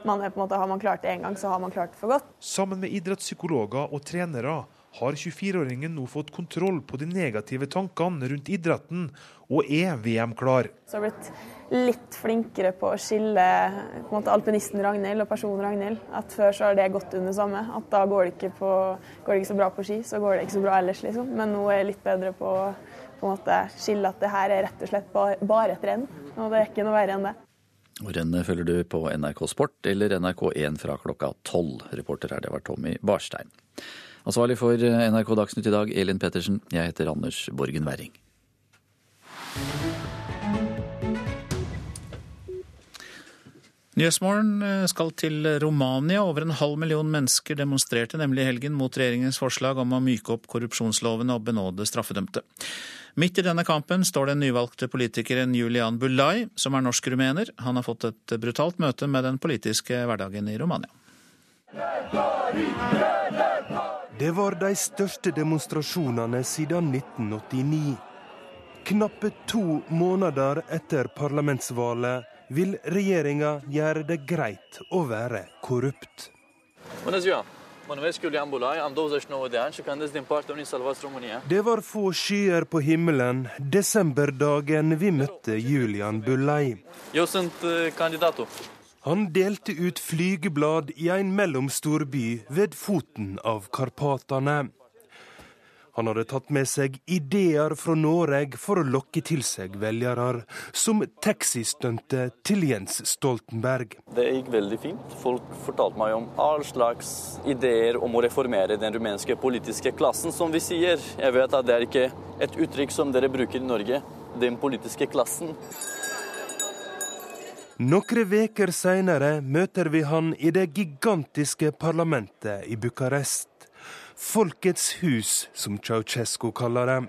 S11: man er på en måte, Har man klart det én gang, så har man klart det for godt.
S37: Sammen med idrettspsykologer og trenere har 24-åringen nå fått kontroll på de negative tankene rundt idretten, og er VM-klar.
S11: Så har blitt litt flinkere på å skille på måte, alpinisten Ragnhild og personen Ragnhild. At Før så har det gått under samme. At da går det, på, går det ikke så bra på ski, så går det ikke så bra ellers, liksom. Men nå er jeg litt bedre på å skille at det her er rett og slett bare et renn. Og det er ikke noe verre enn det.
S18: Rennet følger du på NRK Sport eller NRK1 fra klokka tolv. Reporter her, det var Tommy Barstein. Ansvarlig for NRK Dagsnytt i dag, Elin Pettersen. Jeg heter Anders Borgen Werring.
S2: Nyhetsmorgen eh, skal til Romania. Over en halv million mennesker demonstrerte nemlig i helgen mot regjeringens forslag om å myke opp korrupsjonslovene og benåde straffedømte. Midt i denne kampen står den nyvalgte politikeren Julian Bulai, som er norsk-rumener. Han har fått et brutalt møte med den politiske hverdagen i Romania.
S43: Det var de største demonstrasjonene siden 1989. Knappe to måneder etter parlamentsvalget vil regjeringa gjøre det greit å være korrupt. Det var få skyer på himmelen desemberdagen vi møtte Julian Bullei. Han delte ut flygeblad i en mellomstor by ved foten av Karpatene. Han hadde tatt med seg ideer fra Norge for å lokke til seg velgere, som taxistuntet til Jens Stoltenberg.
S44: Det gikk veldig fint. Folk fortalte meg om all slags ideer om å reformere den rumenske politiske klassen, som vi sier. Jeg vet at det er ikke et uttrykk som dere bruker i Norge, den politiske klassen.
S43: Noen uker seinere møter vi han i det gigantiske parlamentet i Bucarest. Folkets hus, som Ceaucescu kaller det.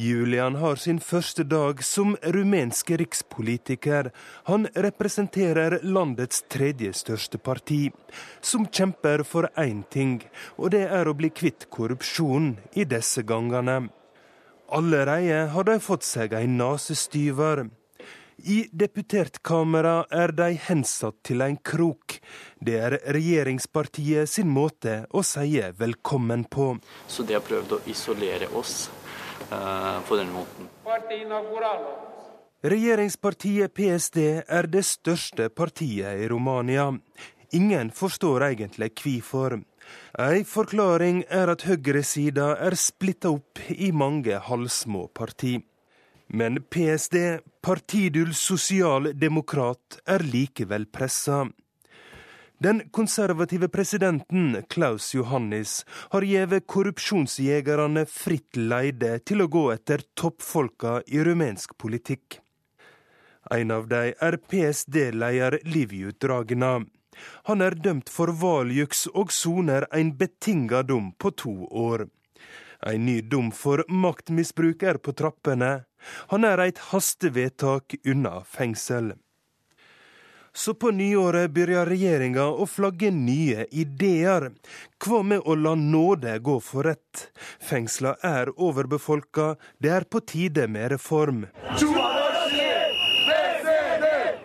S43: Julian har sin første dag som rumensk rikspolitiker. Han representerer landets tredje største parti, som kjemper for én ting, og det er å bli kvitt korrupsjon i disse gangene. Allerede har de fått seg en nasestyver. I deputertkamera er de hensatt til en krok. Det er regjeringspartiet sin måte å si velkommen på.
S44: Så de har prøvd å isolere oss eh, på den måten.
S43: Regjeringspartiet PSD er det største partiet i Romania. Ingen forstår egentlig hvorfor. Ei forklaring er at høyresida er splitta opp i mange halvsmå partier. Men PSD, Partidul sosialdemokrat, er likevel pressa. Den konservative presidenten Klaus Johannis har gitt korrupsjonsjegerne fritt leide til å gå etter toppfolka i rumensk politikk. En av dem er PSD-leder Liviu Dragna. Han er dømt for valjuks og soner en betinga dom på to år. En ny dom for maktmisbruk er på trappene. Han er et hastevedtak unna fengsel. Så på nyåret begynner regjeringa å flagge nye ideer. Hva med å la nåde gå for rett? Fengsla er overbefolka, det er på tide med reform.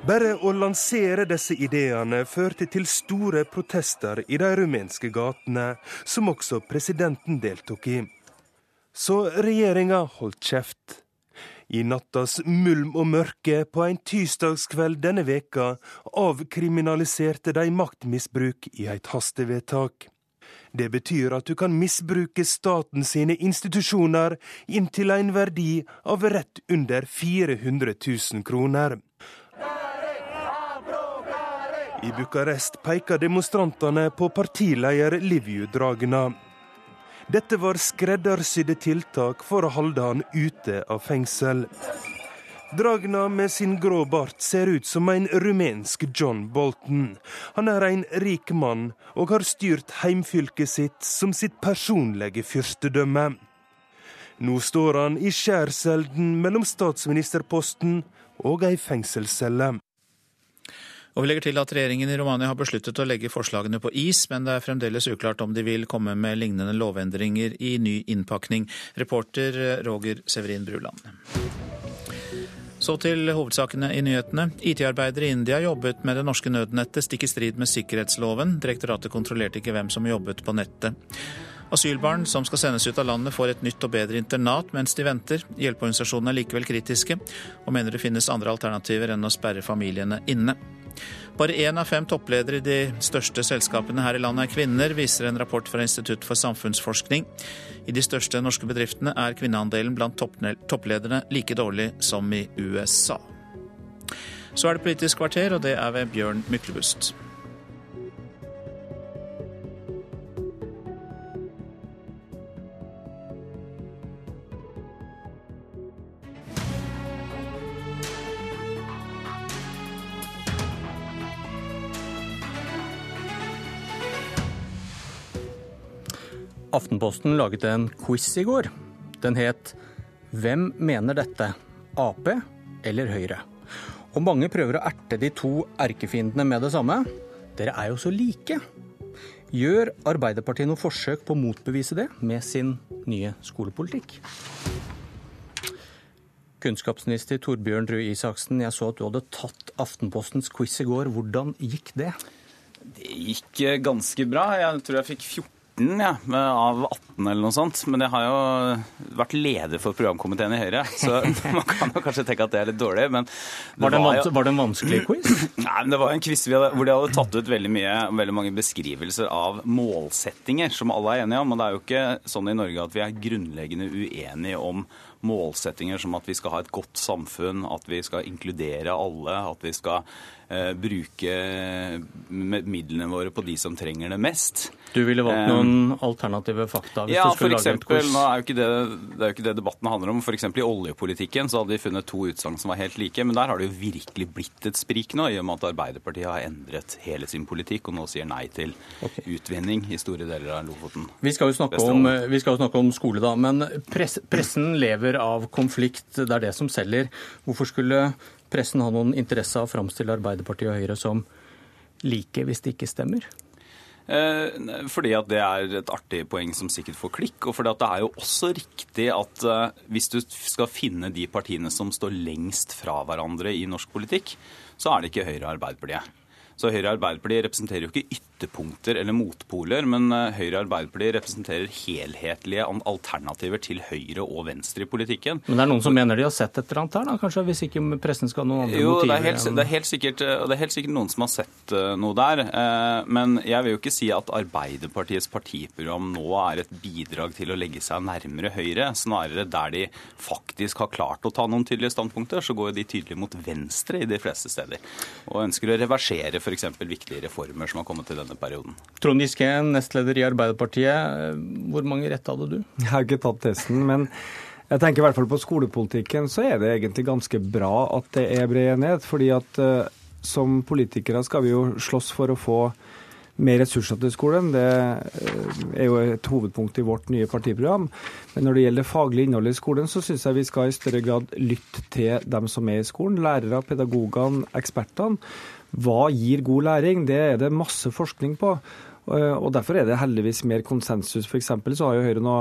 S43: Bare å lansere disse ideene førte til store protester i de rumenske gatene, som også presidenten deltok i. Så regjeringa holdt kjeft. I nattas mulm og mørke på en tirsdagskveld denne veka avkriminaliserte de maktmisbruk i et hastevedtak. Det betyr at du kan misbruke staten sine institusjoner inntil en verdi av rett under 400 000 kroner. I Bucarest peker demonstrantene på partileder Liviu Dragna. Dette var skreddersydde tiltak for å holde han ute av fengsel. Dragna med sin grå bart ser ut som en rumensk John Bolton. Han er en rik mann og har styrt heimfylket sitt som sitt personlige fyrstedømme. Nå står han i skjærselden mellom statsministerposten og ei fengselscelle.
S2: Og vi legger til at Regjeringen i Romania har besluttet å legge forslagene på is, men det er fremdeles uklart om de vil komme med lignende lovendringer i ny innpakning. Reporter Roger Severin Bruland. Så til hovedsakene i nyhetene. IT-arbeidere i India jobbet med det norske nødnettet stikk i strid med sikkerhetsloven. Direktoratet kontrollerte ikke hvem som jobbet på nettet. Asylbarn som skal sendes ut av landet får et nytt og bedre internat mens de venter. Hjelpeorganisasjonene er likevel kritiske, og mener det finnes andre alternativer enn å sperre familiene inne. Bare én av fem toppledere i de største selskapene her i landet er kvinner, viser en rapport fra Institutt for samfunnsforskning. I de største norske bedriftene er kvinneandelen blant topplederne like dårlig som i USA. Så er det Politisk kvarter, og det er ved Bjørn Myklebust.
S25: Aftenposten laget en quiz i går. Den het 'Hvem mener dette? Ap eller Høyre?' Og mange prøver å erte de to erkefiendene med det samme. Dere er jo så like. Gjør Arbeiderpartiet noe forsøk på å motbevise det med sin nye skolepolitikk? Kunnskapsminister Torbjørn Røe Isaksen, jeg så at du hadde tatt Aftenpostens quiz i går. Hvordan gikk det?
S45: Det gikk ganske bra. Jeg tror jeg fikk 14 19 ja, av 18 eller noe sånt. Men jeg har jo vært leder for programkomiteen i Høyre, så man kan jo kanskje tenke at det er litt dårlig. Men
S25: det var, det var, jo... var, det en vanskelig quiz?
S45: Nei, men det var en quiz hvor de hadde tatt ut veldig, mye, veldig mange beskrivelser av målsettinger, som alle er enige om. Og det er jo ikke sånn i Norge at vi er grunnleggende uenige om målsettinger som at vi skal ha et godt samfunn, at vi skal inkludere alle, at vi skal bruke midlene våre på de som trenger det mest.
S25: Du ville valgt noen um, alternative fakta? hvis
S45: ja,
S25: du skulle
S45: lage et kurs? Nå er jo ikke det, det er jo ikke det debatten handler om. F.eks. i oljepolitikken så hadde de funnet to utsagn som var helt like. Men der har det jo virkelig blitt et sprik nå, i og med at Arbeiderpartiet har endret hele sin politikk og nå sier nei til utvinning i store deler av Lofoten.
S25: Vi skal jo snakke, om, vi skal jo snakke om skole, da. Men press, pressen lever av konflikt. Det er det som selger. Hvorfor skulle pressen ha noen interesse av å framstille Arbeiderpartiet og Høyre som like, hvis det ikke stemmer?
S45: Eh, fordi at det er et artig poeng som sikkert får klikk. Og fordi at det er jo også riktig at eh, hvis du skal finne de partiene som står lengst fra hverandre i norsk politikk, så er det ikke Høyre og Arbeiderpartiet. Så Høyre og Arbeiderpartiet representerer jo ikke ytterpunkter eller motpoler, men eh, Høyre og Arbeiderpartiet representerer helhetlige alternativer til høyre og venstre i politikken.
S25: Men det er noen som mener de har sett et eller annet her, da? Kanskje hvis ikke pressen skal ha noen andre
S45: jo,
S25: motiver?
S45: Det er, helt, det, er helt sikkert, det er helt sikkert noen som har sett noe der. Men jeg vil jo ikke si at Arbeiderpartiets partiprogram nå er et bidrag til å legge seg nærmere Høyre. Snarere der de faktisk har klart å ta noen tydelige standpunkter, så går de tydelig mot venstre i de fleste steder. Og ønsker å reversere f.eks. viktige reformer som har kommet i denne perioden.
S25: Trond Giske, nestleder i Arbeiderpartiet. Hvor mange rett hadde du?
S46: Jeg har ikke tatt testen, men jeg tenker i hvert fall på skolepolitikken så er det egentlig ganske bra at det er bred enighet. fordi at uh, som politikere skal vi jo slåss for å få mer ressurser til skolen. Det eh, er jo et hovedpunkt i vårt nye partiprogram. Men når det gjelder det faglige innholdet i skolen, så syns jeg vi skal i større grad lytte til dem som er i skolen. Lærere, pedagogene, ekspertene. Hva gir god læring? Det er det masse forskning på. Eh, og Derfor er det heldigvis mer konsensus. For så har jo Høyre nå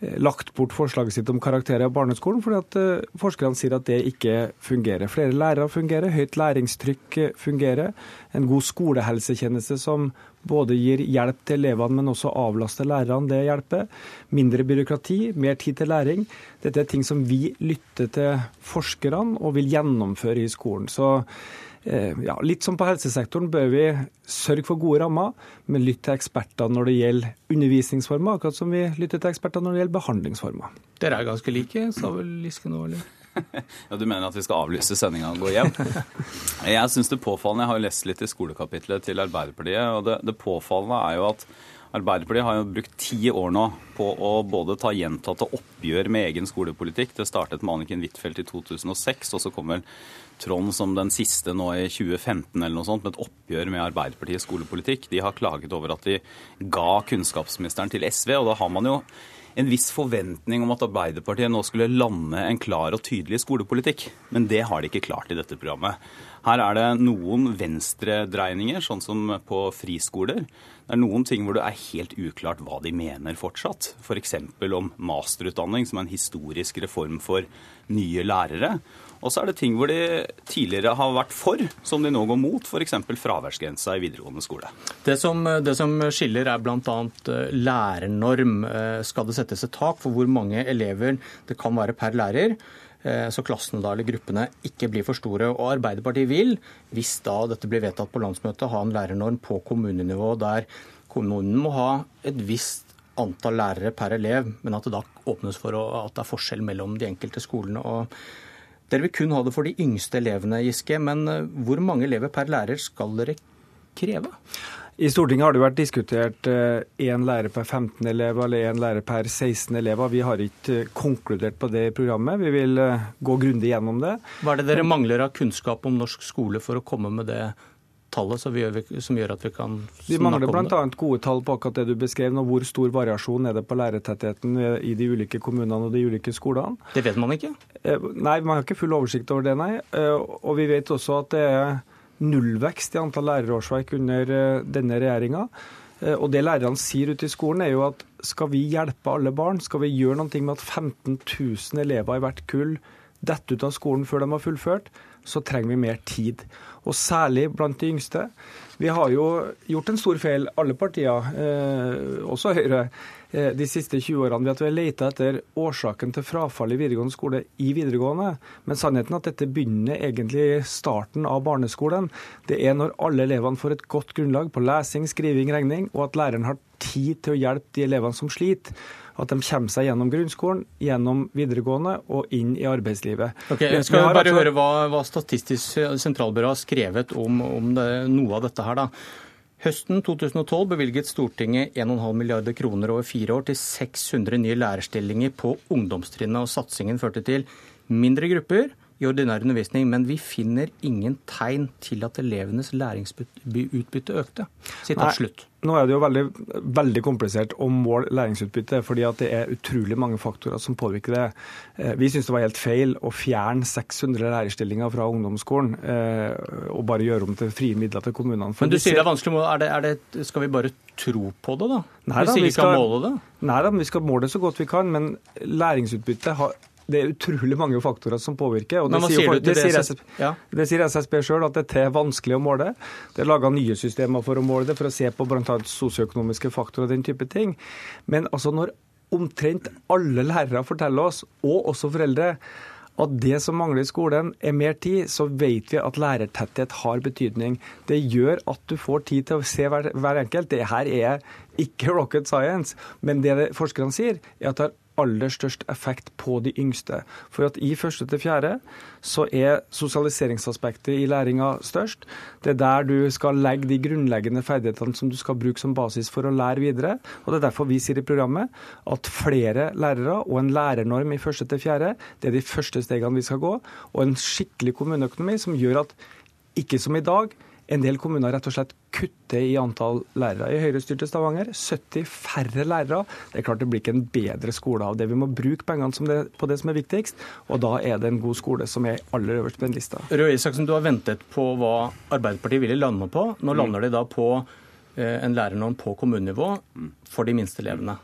S46: Eh, lagt bort forslaget sitt om karakterer i barneskolen, fordi at eh, forskerne sier at det ikke fungerer. Flere lærere fungerer, høyt læringstrykk fungerer. En god skolehelsetjeneste som både gir hjelp til elevene, men også avlaster lærerne, det hjelper. Mindre byråkrati, mer tid til læring. Dette er ting som vi lytter til forskerne og vil gjennomføre i skolen. Så ja, litt som på helsesektoren bør vi sørge for gode rammer, men lytte til eksperter når det gjelder undervisningsformer, akkurat som vi lytter til eksperter når det gjelder behandlingsformer.
S25: Dere er ganske like, sa vel Liske nå, eller?
S45: Ja, Du mener at vi skal avlyse sendinga og gå hjem? Jeg syns det påfallende Jeg har lest litt i skolekapitlet til Arbeiderpartiet, og det, det påfallende er jo at Arbeiderpartiet har jo brukt ti år nå på å både ta gjentatte oppgjør med egen skolepolitikk. Det startet med Anniken Huitfeldt i 2006, og så kom vel Trond som den siste nå i 2015 eller noe sånt, med et oppgjør med Arbeiderpartiets skolepolitikk. De har klaget over at de ga kunnskapsministeren til SV, og da har man jo en viss forventning om at Arbeiderpartiet nå skulle lande en klar og tydelig skolepolitikk. Men det har de ikke klart i dette programmet. Her er det noen venstredreininger, sånn som på friskoler. Det er noen ting hvor det er helt uklart hva de mener fortsatt. F.eks. For om masterutdanning, som er en historisk reform for nye lærere. Og så er det ting hvor de tidligere har vært for, som de nå går mot. F.eks. fraværsgrensa i videregående skole.
S25: Det som, det som skiller er bl.a. Eh, lærernorm. Eh, skal det settes et tak for hvor mange elever det kan være per lærer? Eh, så klassene da, eller gruppene ikke blir for store. Og Arbeiderpartiet vil, hvis da dette blir vedtatt på landsmøtet, ha en lærernorm på kommunenivå der kommunen må ha et visst antall lærere per elev, men at det da åpnes for at det er forskjell mellom de enkelte skolene. og dere vil kun ha det for de yngste elevene, Giske. Men eh, hvor mange elever per lærer skal dere kreve?
S46: I Stortinget har det vært diskutert én eh, lærer per 15 elever eller én lærer per 16 elever. Vi har ikke eh, konkludert på det i programmet. Vi vil gå grundig gjennom det.
S25: Hva er det dere mangler av kunnskap om norsk skole for å komme med det tallet som gjør, som gjør at vi kan snakke om det?
S46: Vi mangler bl.a. gode tall på akkurat det du beskrev nå. Hvor stor variasjon er det på lærertettheten i de ulike kommunene og de ulike skolene?
S25: Det vet man ikke?
S46: Eh, nei, man har ikke full oversikt over det, nei. Eh, og vi vet også at det er nullvekst i antall lærerårsverk under eh, denne regjeringa. Og det lærerne sier ute i skolen, er jo at skal vi hjelpe alle barn, skal vi gjøre noe med at 15 000 elever i hvert kull detter ut av skolen før de har fullført, så trenger vi mer tid og særlig blant de yngste. Vi har jo gjort en stor feil, alle partier, eh, også Høyre, eh, de siste 20 årene ved at vi har leita etter årsaken til frafall i videregående skole i videregående. Men sannheten er at dette begynner egentlig i starten av barneskolen. Det er når alle elevene får et godt grunnlag på lesing, skriving, regning, og at læreren har tid til å hjelpe de elevene som sliter at de kommer seg gjennom grunnskolen, gjennom videregående og inn i arbeidslivet.
S25: Ok, jeg skal bare altså... høre hva, hva, Statistisk sentralbyrå har skrevet om, om det, noe av dette her. da. Høsten 2012 bevilget Stortinget 1,5 milliarder kroner over fire år til 600 nye lærerstillinger på ungdomstrinnet, og satsingen førte til mindre grupper i ordinær undervisning, men vi finner ingen tegn til at elevenes læringsutbytte økte. Sitat slutt.
S46: Nå er det jo veldig, veldig komplisert å måle læringsutbytte, fordi at det er utrolig mange faktorer som påvirker det. Eh, vi syns det var helt feil å fjerne 600 lærerstillinger fra ungdomsskolen eh, og bare gjøre om til frie midler til kommunene.
S25: Men du sier det er vanskelig, er det, er det, skal vi bare tro på det, da?
S46: Nei, da, vi, skal, måle det? Nei da, vi skal måle det så godt vi kan, men læringsutbytte har det er utrolig mange faktorer som påvirker. og det sier,
S25: sier
S46: det sier SSB,
S25: ja.
S46: det sier SSB sjøl, at dette er vanskelig å måle. Det er laga nye systemer for å måle det, for å se på bl.a. sosioøkonomiske faktorer og den type ting. Men altså når omtrent alle lærere forteller oss, og også foreldre, at det som mangler i skolen er mer tid, så vet vi at lærertetthet har betydning. Det gjør at du får tid til å se hver, hver enkelt. Det her er ikke rocket science, men det det forskerne sier, er at det har aller størst effekt på de yngste. For at i første til fjerde så er sosialiseringsaspektet i læringa størst. Det er der du skal legge de grunnleggende ferdighetene som du skal bruke som basis for å lære videre. Og det er derfor vi sier i programmet at flere lærere og en lærernorm i første til fjerde, det er de første stegene vi skal gå. Og en skikkelig kommuneøkonomi som gjør at ikke som i dag, en del kommuner rett og slett kutter i antall lærere. I høyrestyrte Stavanger 70 færre lærere. Det er klart det blir ikke en bedre skole av det. Vi må bruke pengene som det, på det som er viktigst, og da er det en god skole som er aller øverst på den lista.
S25: Røe Isaksen, du har ventet på hva Arbeiderpartiet ville lande på. Nå lander de da på eh, en lærernorm på kommunenivå for de minste elevene.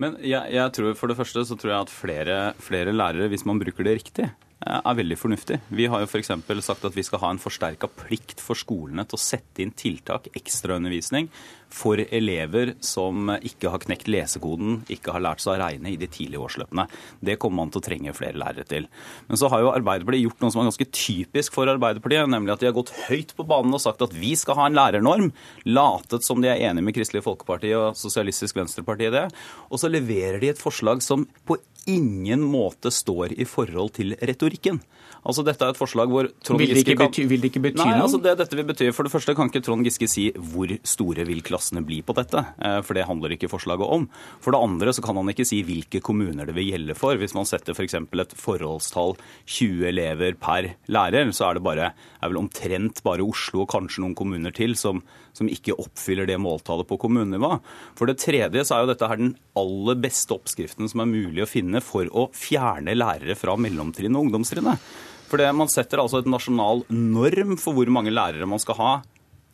S45: Men jeg, jeg tror for det første så tror jeg at flere, flere lærere, hvis man bruker det riktig, er veldig fornuftig. Vi har jo f.eks. sagt at vi skal ha en forsterka plikt for skolene til å sette inn tiltak, ekstraundervisning, for elever som ikke har knekt lesekoden, ikke har lært seg å regne i de tidlige årsløpene. Det kommer man til å trenge flere lærere til. Men så har jo Arbeiderpartiet gjort noe som er ganske typisk for Arbeiderpartiet, nemlig at de har gått høyt på banen og sagt at vi skal ha en lærernorm, latet som de er enige med Kristelig Folkeparti og Sosialistisk Venstreparti i det, og så leverer de et forslag som på ingen måte står i forhold til retorikken. Altså Dette er et forslag hvor Trond
S25: Vil
S45: Giske kan...
S25: bety- vil det ikke bety
S45: Nei,
S25: noe?
S45: altså det dette vil bety, For det første kan ikke Trond Giske si hvor store vil klassene bli på dette. eh, For det handler ikke forslaget om. For det andre så kan han ikke si hvilke kommuner det vil gjelde for. Hvis man setter f.eks. et forholdstall 20 elever per lærer, så er det bare, er vel omtrent bare Oslo og kanskje noen kommuner til som, som ikke oppfyller det måltallet på kommunenivå. For det tredje så er jo dette her den aller beste oppskriften som er mulig å finne for å fjerne lærere fra mellomtrinnet og ungdomstrinnet. For det, man setter altså et nasjonal norm for hvor mange lærere man skal ha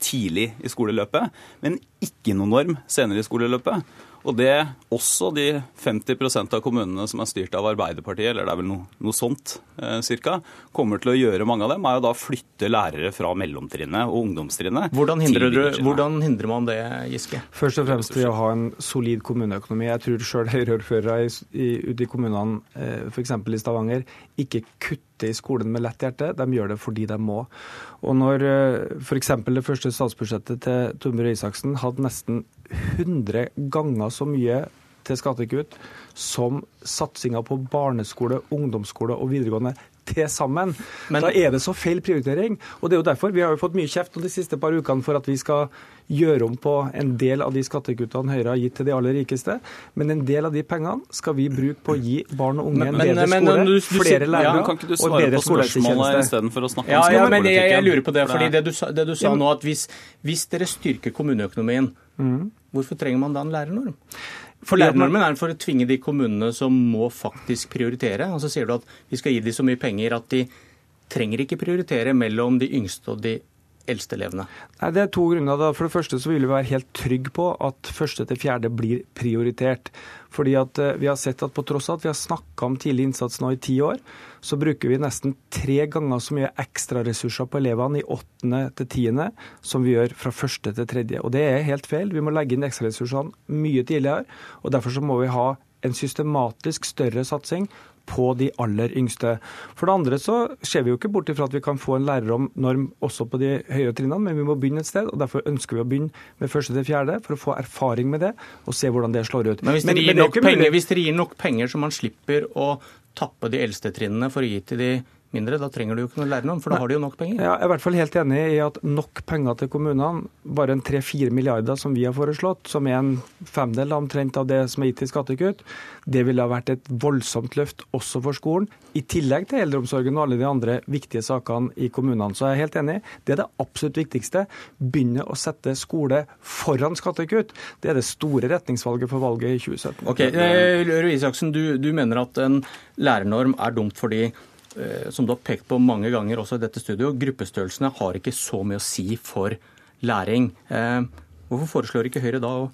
S45: tidlig i skoleløpet, men ikke noen norm senere i skoleløpet. Og det også de 50% av kommunene som er styrt av Arbeiderpartiet, eller det er vel noe, noe sånt eh, cirka, kommer til å gjøre mange av dem, er jo da å flytte lærere fra mellomtrinnet og ungdomstrinnet.
S25: Hvordan hindrer, du, hvordan hindrer man det, Giske?
S46: Først og fremst ved å ha en solid kommuneøkonomi. Jeg tror sjøl Høyre-ordførere i, i, ute i kommunene, eh, f.eks. i Stavanger, ikke kutter i skolen med lett hjerte. De gjør det fordi de må. Og når f.eks. det første statsbudsjettet til Torbjørn Røe Isaksen hadde nesten 100 ganger så mye til skattekutt som satsinga på barneskole, ungdomsskole og videregående til sammen.
S25: Men-
S46: da er det så feil prioritering. Og det er jo derfor vi har jo fått mye kjeft de siste par ukene for at vi skal gjøre om på en del av de skattekuttene Høyre har gitt til de aller rikeste. Men en del av de pengene skal vi bruke på å gi barn og unge en
S25: Men-
S46: bedre
S25: men-
S46: skole,
S25: du- du
S46: flere lærere
S45: ja, kan ikke du
S46: og bedre skolehelsetjeneste.
S45: istedenfor å snakke
S25: Ja,
S45: om
S25: ja, men jeg, jeg lurer på det, fordi det du, sa- det du sa
S46: Ja,
S25: nå, at hvis, hvis dere styrker kommuneøkonomien,
S46: Mhm.
S25: Hvorfor trenger man da en lærernorm? For Lærernormen er for å tvinge de kommunene som må faktisk prioritere. Og så sier du at vi skal gi dem så mye penger at de trenger ikke prioritere mellom de yngste og de eldste elevene.
S46: Nei, Det er to grunner. da. For det første så vil vi være helt trygge på at første til fjerde blir prioritert. Fordi at eh, vi har sett at på tross av at vi har snakka om tidlig innsats nå i ti år, så bruker vi nesten tre ganger så mye ekstraressurser på elevene i åttende til tiende som vi gjør fra første til tredje. Og det er helt feil. Vi må legge inn ekstraressursene mye tidligere. og Derfor så må vi ha en systematisk større satsing på de aller yngste. For det andre så ser vi jo ikke bort ifra at vi kan få en lærernorm også på de høyere trinnene, men vi må begynne et sted. og Derfor ønsker vi å begynne med første til fjerde, for å få erfaring med det og se hvordan det slår ut.
S25: Men hvis dere, gir,
S46: det
S25: nok penger, hvis dere gir nok penger så man slipper å tappe de eldste trinnene for å gi til de mindre, da trenger du jo ikke noe lærernorm, for da har de jo nok penger.
S46: Ja, jeg er i hvert fall helt enig i at nok penger til kommunene, bare en 3-4 milliarder som vi har foreslått, som er en femdel omtrent av det som er gitt i skattekutt, det ville ha vært et voldsomt løft også for skolen, i tillegg til eldreomsorgen og alle de andre viktige sakene i kommunene. Så jeg er helt enig. Det er det absolutt viktigste. Begynne å sette skole foran skattekutt. Det er det store retningsvalget for valget i 2017.
S25: Ok, eh, Røe Isaksen, du, du mener at en lærernorm er dumt fordi som du har pekt på mange ganger også i dette studio, gruppestørrelsene har ikke så mye å si for læring. Eh, Hvorfor foreslår ikke Høyre da å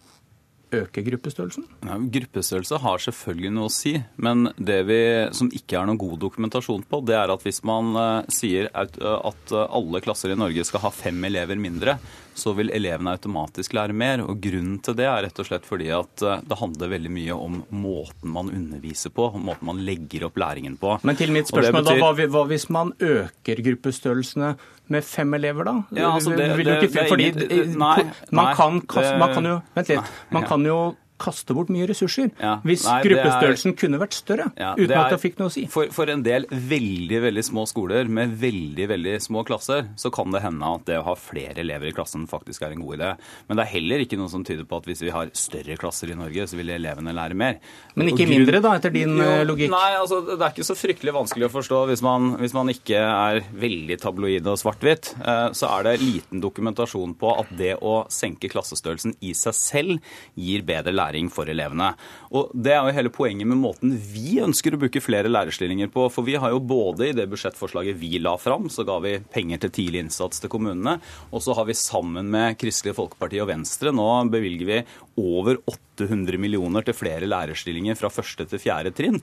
S25: øke gruppestørrelsen?
S45: Ja, gruppestørrelse har selvfølgelig noe å si, men det vi, som ikke er noen god dokumentasjon på, det er at hvis man uh, sier at, uh, alle klasser i Norge skal ha fem elever mindre, så vil elevene automatisk lære mer. Og Grunnen til det er rett og slett fordi at det handler veldig mye om måten man underviser på, måten man legger opp læringen på.
S25: Men til mitt spørsmål betyr... da, hva hvis man øker gruppestørrelsene med fem elever, da?
S45: Ja, altså det, det, det,
S25: fordi, nei, man, kan, man kan jo Vent litt. Man kan jo kaste bort mye ressurser. Ja, hvis nei, gruppestørrelsen er, kunne vært større, ja, uten er, at det fikk noe å si.
S45: For, for, en del veldig veldig små skoler med veldig veldig små klasser, så kan det hende at det å ha flere elever i klassen faktisk er en god idé. Men det er heller ikke noe som tyder på at hvis vi har større klasser i Norge, så vil elevene lære mer.
S25: Men ikke grunn... mindre, da, etter din jo, eh, logikk?
S45: Nei, altså det er ikke så fryktelig vanskelig å forstå hvis man, hvis man ikke er veldig tabloid og svart-hvitt. Eh, så er det liten dokumentasjon på at det å senke klassestørrelsen i seg selv gir bedre læring læring for elevene. Og Det er jo hele poenget med måten vi ønsker å bruke flere lærerstillinger på. For vi har jo både i det budsjettforslaget vi la fram, så ga vi penger til tidlig innsats til kommunene. Og så har vi sammen med Kristelig Folkeparti og Venstre nå bevilger vi over 800 millioner til flere lærerstillinger fra første til fjerde trinn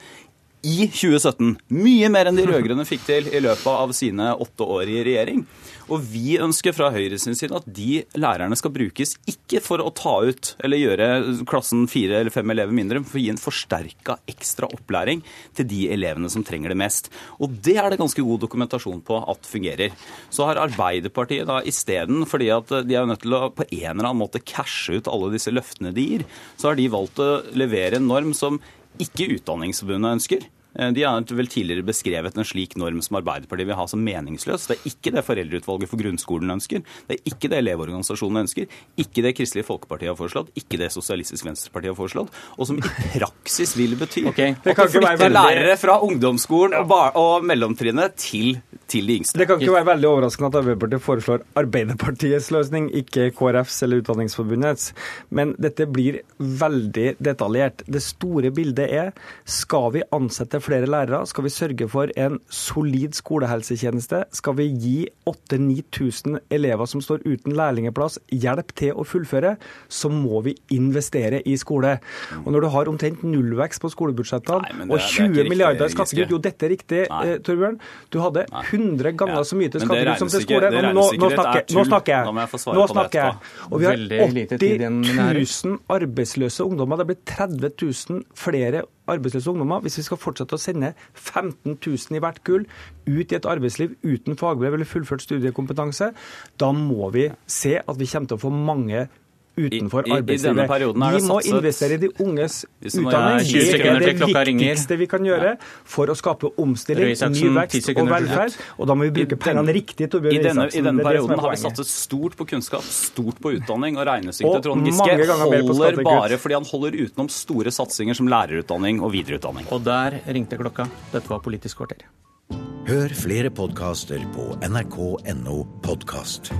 S45: i 2017. Mye mer enn de rød-grønne fikk til i løpet av sine åtte år i regjering. Og vi ønsker fra Høyre sin side at de lærerne skal brukes ikke for å ta ut eller gjøre klassen fire eller fem elever mindre, men for å gi en forsterka ekstra opplæring til de elevene som trenger det mest. Og det er det ganske god dokumentasjon på at fungerer. Så har Arbeiderpartiet da isteden, fordi at de er nødt til å på en eller annen måte cashe ut alle disse løftene de gir, så har de valgt å levere en norm som ikke Utdanningsforbundet ønsker. Eh, de har vel tidligere beskrevet en slik norm som Arbeiderpartiet vil ha som meningsløs. Det er ikke det Foreldreutvalget for grunnskolen ønsker, det er ikke det Elevorganisasjonene ønsker, ikke det Kristelig Folkeparti har foreslått, ikke det Sosialistisk Venstreparti har foreslått, og som i praksis vil bety okay. at du flytter lærere fra ungdomsskolen og, og mellomtrinnet til, til, de yngste.
S46: Det kan ikke være veldig overraskende at Arbeiderpartiet foreslår Arbeiderpartiets løsning, ikke KrFs eller Utdanningsforbundets. Men dette blir veldig detaljert. Det store bildet er skal vi ansette flere lærere? Skal vi sørge for en solid skolehelsetjeneste? Skal vi gi 8000-9000 elever som står uten lærlingeplass, hjelp til å fullføre? Så må vi investere i skole. Og når du har omtrent nullvekst på skolebudsjettene og 20 milliarder i skattekutt Jo, dette er riktig, eh, Torbjørn. Du hadde 100 ganger ja. så mye til skattekutt som til skole. Nå, nå, nå, snakker, nå snakker jeg. Nå snakker jeg. Og vi har 80 000 arbeidsløse ungdommer. Det blir 30 000 flere arbeidsløse ungdommer, hvis vi skal fortsette å sende 15 000 i hvert kull ut i et arbeidsliv uten fagbrev eller fullført studiekompetanse, da må vi se at vi kommer til å få mange utenfor I, i, arbeidslivet. vi må investere i de unges utdanning. Det er det viktigste vi kan gjøre for å skape omstilling, ny vekst og velferd. Og da må vi bruke pengene riktig.
S45: I denne, I denne perioden har vi satset stort på kunnskap, stort på utdanning, og regnestykket til Trond Giske holder bare fordi han holder utenom store satsinger som lærerutdanning og videreutdanning.
S25: Og der ringte klokka. Dette var Politisk kvarter.
S47: Hør flere podkaster på nrk.no podkast.